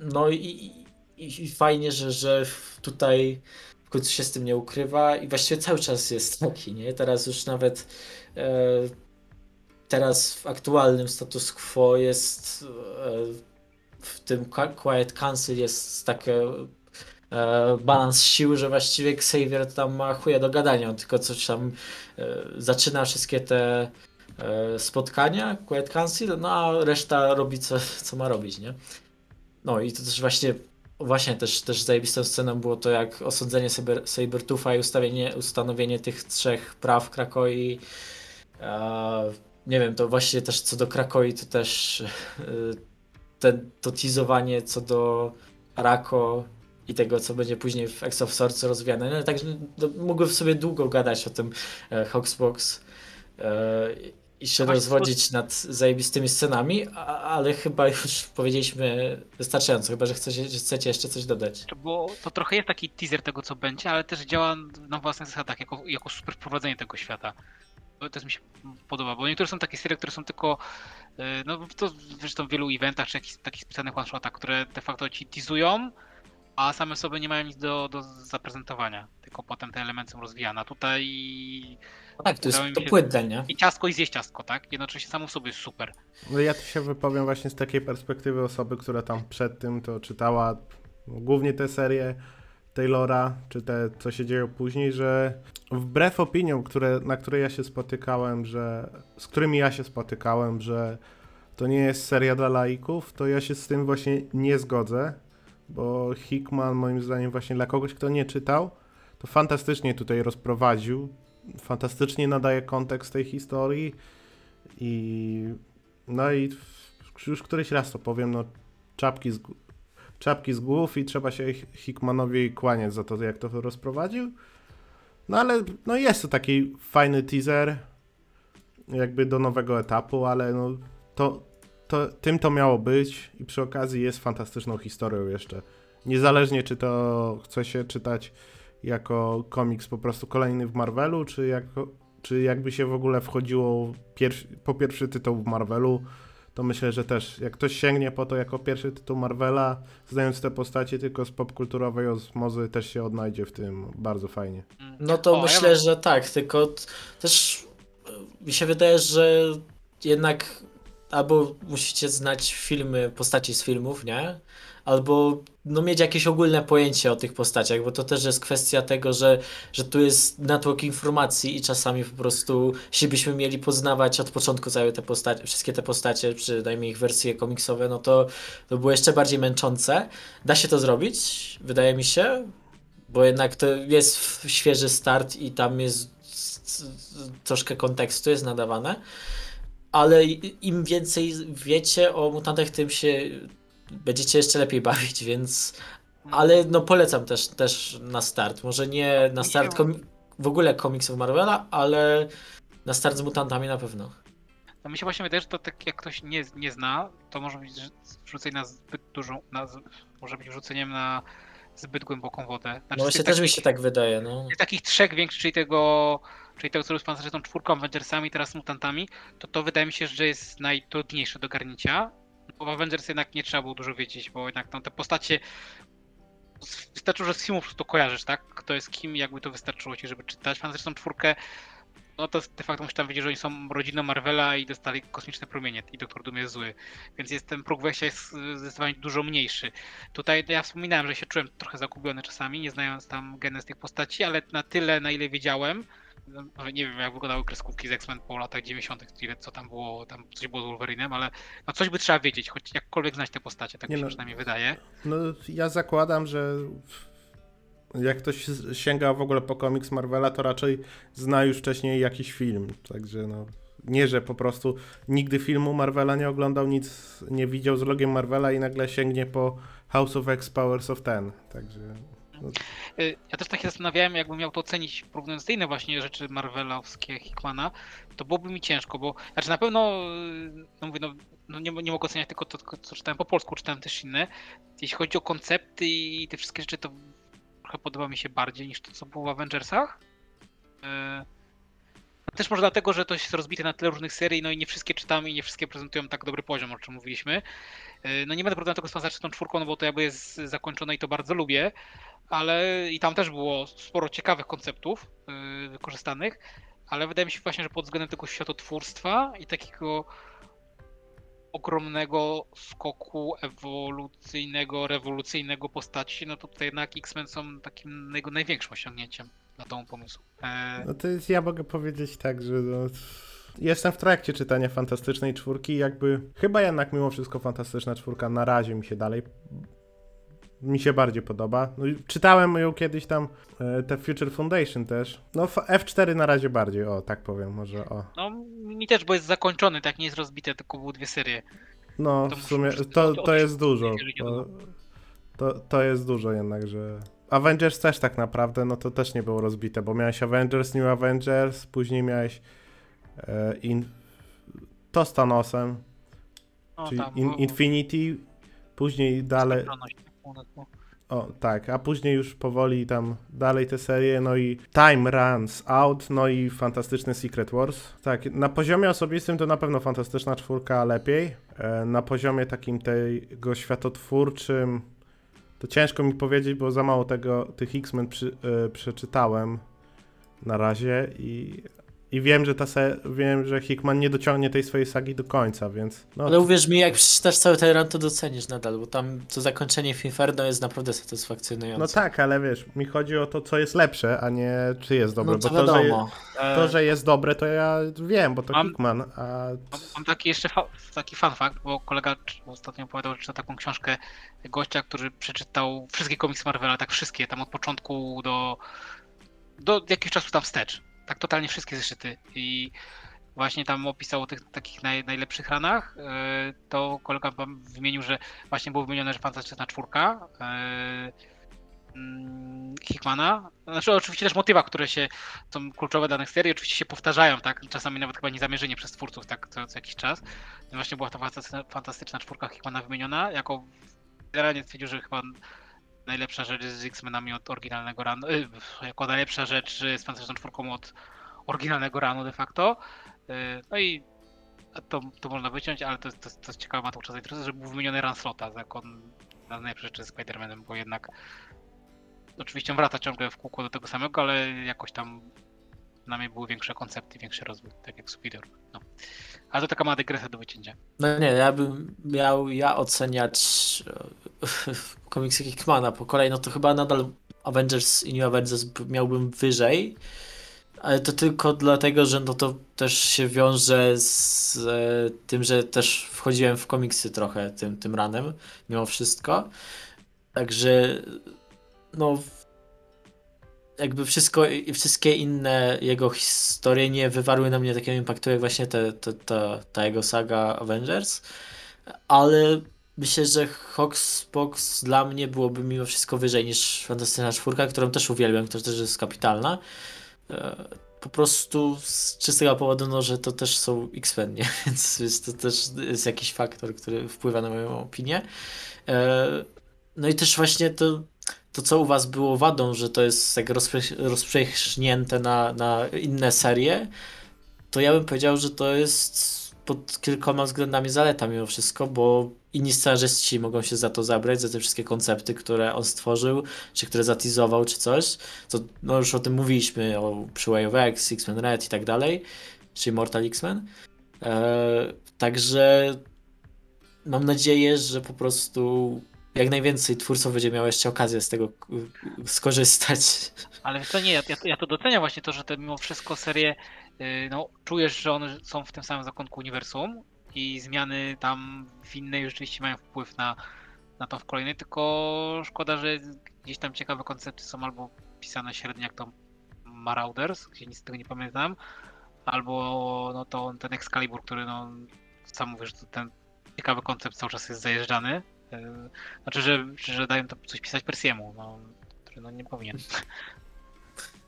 No i, i, i fajnie, że, że tutaj w końcu się z tym nie ukrywa i właściwie cały czas jest taki, nie? Teraz już nawet e, teraz w aktualnym status quo jest e, w tym Qui- Quiet Council jest taki e, balans siły, że właściwie Xavier tam ma chuja do gadania, on tylko coś tam e, zaczyna wszystkie te e, spotkania Quiet Council, no a reszta robi co, co ma robić, nie? No i to też właśnie Właśnie też, też zajebistą sceną było to, jak osądzenie Saber, Sabertooth'a i ustawienie, ustanowienie tych trzech praw Krakoi. E, nie wiem, to właśnie też co do Krakoi, to też e, to teasowanie co do Arako i tego, co będzie później w X of Swords rozwijane. No, także no, mógłbym sobie długo gadać o tym e, Hoxbox e, i się rozwodzić nad zajebistymi scenami, a, ale chyba już powiedzieliśmy wystarczająco, chyba że chcecie, chcecie jeszcze coś dodać. To, było, to trochę jest taki teaser tego, co będzie, ale też działa na własnych zasadach, jako, jako super wprowadzenie tego świata. To też mi się podoba, bo niektóre są takie serie, które są tylko, yy, no to zresztą w wielu eventach, czy jakichś takich specjalnych one-shotach, które de facto ci teasują, a same sobie nie mają nic do, do zaprezentowania, tylko potem te elementy są rozwijane. Tutaj tak, to jest Udało mi to się- płynne, nie? i ciastko i zjeść ciastko, tak? Jednocześnie samo w sobie jest super. No ja tu się wypowiem właśnie z takiej perspektywy osoby, która tam przed tym to czytała no, głównie te serie Taylora, czy te, co się dzieje później, że wbrew opiniom, które, na które ja się spotykałem, że z którymi ja się spotykałem, że to nie jest seria dla laików, to ja się z tym właśnie nie zgodzę, bo Hickman moim zdaniem właśnie dla kogoś, kto nie czytał, to fantastycznie tutaj rozprowadził, fantastycznie nadaje kontekst tej historii I no i już któryś raz to powiem, no czapki z, czapki z głów i trzeba się Hi- Hickmanowi kłaniać za to, jak to rozprowadził. No ale no jest to taki fajny teaser jakby do nowego etapu, ale no to, to tym to miało być i przy okazji jest fantastyczną historią jeszcze. Niezależnie czy to chce się czytać jako komiks po prostu kolejny w Marvelu, czy, jako, czy jakby się w ogóle wchodziło pierwszy, po pierwszy tytuł w Marvelu, to myślę, że też jak ktoś sięgnie po to jako pierwszy tytuł Marvela, znając te postacie tylko z popkulturowej osmozy, też się odnajdzie w tym bardzo fajnie. No to O, ja myślę, mam- że tak, tylko też e, mi się wydaje, że jednak albo musicie znać filmy, postaci z filmów, nie? Albo no, mieć jakieś ogólne pojęcie o tych postaciach, bo to też jest kwestia tego, że, że tu jest natłok informacji i czasami po prostu, jeśli byśmy mieli poznawać od początku całe te postacie, wszystkie te postacie, przynajmniej ich wersje komiksowe, no to, to było jeszcze bardziej męczące. Da się to zrobić, wydaje mi się, bo jednak to jest świeży start i tam jest troszkę kontekstu jest nadawane. Ale im więcej wiecie o mutantach, tym się będziecie jeszcze lepiej bawić, więc. Ale no polecam też, też na start. Może nie na Mi start w ogóle komiksów Marvela, ale na start z mutantami na pewno. No mi się właśnie wydaje, że to tak jak ktoś nie, nie zna, to może być wrzucenie na zbyt dużą, na, może być wrzuceniem na zbyt głęboką wodę. Znaczy, No właśnie też mi takich- się tak wydaje, no. takich trzech większych, czyli tego, czyli tego, co jest pan tą czwórką Avengersami, teraz z mutantami, to to wydaje mi się, że jest najtrudniejsze do garnięcia. W Avengers jednak nie trzeba było dużo wiedzieć, bo jednak no, te postacie wystarczyło, że z filmów prostu kojarzysz, tak? Kto jest kim, jakby to wystarczyło ci, żeby czytać. Fantasyczną czwórkę, no to de facto musisz tam wiedzieć, że oni są rodziną Marvela i dostali kosmiczne promienie i Doktor Doom jest zły. Więc jest ten próg wejścia jest zdecydowanie dużo mniejszy. Tutaj ja wspominałem, że się czułem trochę zagubiony czasami, nie znając tam genez tych postaci, ale na tyle, na ile wiedziałem, nie wiem jak wyglądały kreskówki z X-Men po latach 90., ile co tam było, tam coś było z Wolverinem, ale no coś by trzeba wiedzieć, choć jakkolwiek znać te postacie, tak Nie mi się no. przynajmniej wydaje. No ja zakładam, że jak ktoś sięga w ogóle po komiks Marvela, to raczej zna już wcześniej jakiś film, także no nie, że po prostu nigdy filmu Marvela nie oglądał, nic nie widział z logiem Marvela i nagle sięgnie po House of X Powers of Ten, także Ja też tak się zastanawiałem, jakbym miał to ocenić, porównując te inne właśnie rzeczy Marvelowskie Hickmana, to byłoby mi ciężko, bo znaczy na pewno, y, no mówię, no, no nie, nie mogę oceniać tylko to, tylko co czytałem po polsku, czytałem też inne. Jeśli chodzi o koncepty i te wszystkie rzeczy, to trochę podoba mi się bardziej niż to, co było w Avengersach. Y, Też może dlatego, że to jest rozbite na tyle różnych serii, no i nie wszystkie czytamy i nie wszystkie prezentują tak dobry poziom, o czym mówiliśmy. Y, No nie będę porównywał tego z Fantastyką czwórką, no bo to jakby jest zakończone i to bardzo lubię, ale i tam też było sporo ciekawych konceptów yy, wykorzystanych, ale wydaje mi się właśnie, że pod względem tego światotwórstwa i takiego ogromnego skoku ewolucyjnego, rewolucyjnego postaci, no to tutaj jednak X-Men są takim jego największym osiągnięciem na tą pomysł. E, no to jest, ja mogę powiedzieć tak, że no, jestem w trakcie czytania Fantastycznej Czwórki jakby chyba jednak mimo wszystko Fantastyczna Czwórka na razie mi się dalej mi się bardziej podoba. No, czytałem ją kiedyś tam, e, te Future Foundation też. No F- F4 na razie bardziej, o tak powiem, może o. no mi też, bo jest zakończony, tak nie jest rozbite, tylko były dwie serie. No To w sumie to, to jest dużo. To, to, to jest dużo jednak, że... Avengers też tak naprawdę, no to też nie było rozbite, bo miałeś Avengers, New Avengers, później miałeś e, in, to z Thanosem, No, czyli tam in, było- Infinity, później dalej, no. o tak, a później już powoli tam dalej te serie, no i Time Runs Out, no i fantastyczny Secret Wars. Tak, na poziomie osobistym to na pewno fantastyczna czwórka lepiej. E, Na poziomie takim tego światotwórczym to ciężko mi powiedzieć, bo za mało tego, tych X-Men przy, e, przeczytałem na razie i, i wiem, że ta se, wiem, że Hickman nie dociągnie tej swojej sagi do końca, więc no, Ale uwierz mi, jak przeczytasz cały ten run, to docenisz nadal, bo tam to zakończenie w Inferno jest naprawdę satysfakcjonujące. no tak, ale wiesz, mi chodzi o to, co jest lepsze, a nie czy jest dobre, no to bo to, że, wiadomo. E, To, że jest dobre, to ja wiem, bo to Mam- Hickman, a... Mam, mam taki jeszcze fa- taki fun fact, bo kolega ostatnio opowiadał, że czyta taką książkę gościa, który przeczytał wszystkie komiksy Marvela, tak wszystkie, tam od początku do, do jakiegoś czasu tam wstecz. Tak totalnie wszystkie zeszyty. I właśnie tam opisał o tych takich naj, najlepszych ranach, e, to kolega wymienił, że właśnie było wymienione, że fantastyczna czwórka e, mm, Hickmana. Znaczy oczywiście też motywa, które się są kluczowe danych serii, oczywiście się powtarzają, tak? Czasami nawet chyba niezamierzenie przez twórców, tak, co, co jakiś czas. Właśnie była ta fantastyczna, fantastyczna czwórka Hickmana wymieniona, jako generalnie stwierdził, że chyba najlepsza rzecz z X-Menami od oryginalnego ranu, y, jako najlepsza rzecz z fantastyczną czwórką od oryginalnego ranu de facto. Y, No i to, to można wyciąć, ale to, to, to jest ciekawe ma to czas że był wymieniony Ranslota jako najlepsza rzecz z Spider-Manem, bo jednak oczywiście on wraca ciągle w kółko do tego samego, ale jakoś tam na mnie były większe koncepty, większy rozwój, tak jak Superior. No. Ale to taka mała dygresja do wycięcia. No nie, ja bym miał ja oceniać e, komiksy Hickmana po kolei, no to chyba nadal Avengers i New Avengers miałbym wyżej, ale to tylko dlatego, że no to też się wiąże z e, tym, że też wchodziłem w komiksy trochę tym, tym ranem, mimo wszystko. Także no jakby wszystko i wszystkie inne jego historie nie wywarły na mnie takiego impaktu jak właśnie te, te, ta, ta jego saga Avengers, ale myślę, że Hoxbox dla mnie byłoby mimo wszystko wyżej niż Fantastyczna Czwórka, którą też uwielbiam, która też jest kapitalna. E, Po prostu z czystego powodu, no, że to też są X-Men, więc to też jest jakiś faktor, który wpływa na moją opinię. E, No i też właśnie to, to co u was było wadą, że to jest tak rozprzęśnięte na, na inne serie, to ja bym powiedział, że to jest pod kilkoma względami zaleta mimo wszystko, bo inni scenarzyści mogą się za to zabrać, za te wszystkie koncepty, które on stworzył, czy które zatizował, czy coś. To, no już o tym mówiliśmy, o przy Way of X, X-Men Red i tak dalej, czy Mortal X-Men. E, także mam nadzieję, że po prostu jak najwięcej twórców będzie miało jeszcze okazję z tego y, skorzystać. Ale wiesz co, nie, ja, ja, to- doceniam właśnie to, że te mimo wszystko serie, y, no czujesz, że one są w tym samym zakątku uniwersum i zmiany tam w innej rzeczywiście mają wpływ na, na to w kolejnej, tylko szkoda, że gdzieś tam ciekawe koncepty są albo pisane średnio jak to Marauders, gdzie nic z tego nie pamiętam, albo no to ten Excalibur, który no sam mówisz, ten ciekawy koncept cały czas jest zajeżdżany. Y, Znaczy, że, że dają to coś pisać Persiemu, no, który no nie powinien.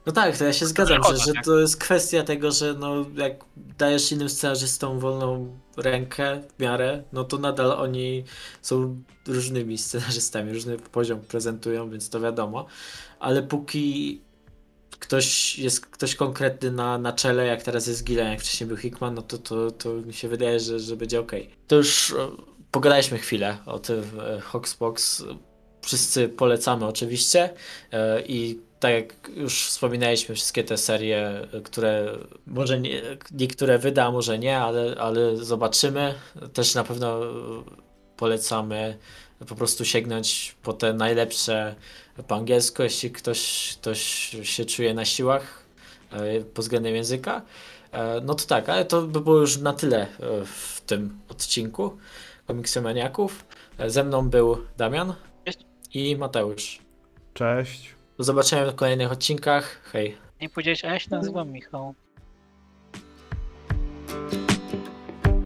No tak, to ja się zgadzam, że, że to jest kwestia tego, że no, jak dajesz innym scenarzystom wolną rękę w miarę, no to nadal oni są różnymi scenarzystami, różny poziom prezentują, więc to wiadomo. Ale póki ktoś jest ktoś konkretny na, na czele, jak teraz jest Gillen, jak wcześniej był Hickman, no to, to, to mi się wydaje, że, że będzie ok. To już e, pogadaliśmy chwilę o tym e, Hoxbox. Wszyscy polecamy oczywiście e, i tak jak już wspominaliśmy, wszystkie te serie, e, które może nie, niektóre wyda, może nie, ale, ale zobaczymy. Też na pewno polecamy po prostu sięgnąć po te najlepsze po angielsku, jeśli ktoś, ktoś się czuje na siłach pod względem języka. No to tak, ale to by było już na tyle w tym odcinku Komiksomaniaków. Ze mną był Damian Cześć. i Mateusz. Cześć. Do zobaczenia w kolejnych odcinkach. Hej. Nie powiedziałeś, a ja się nazywam Michał.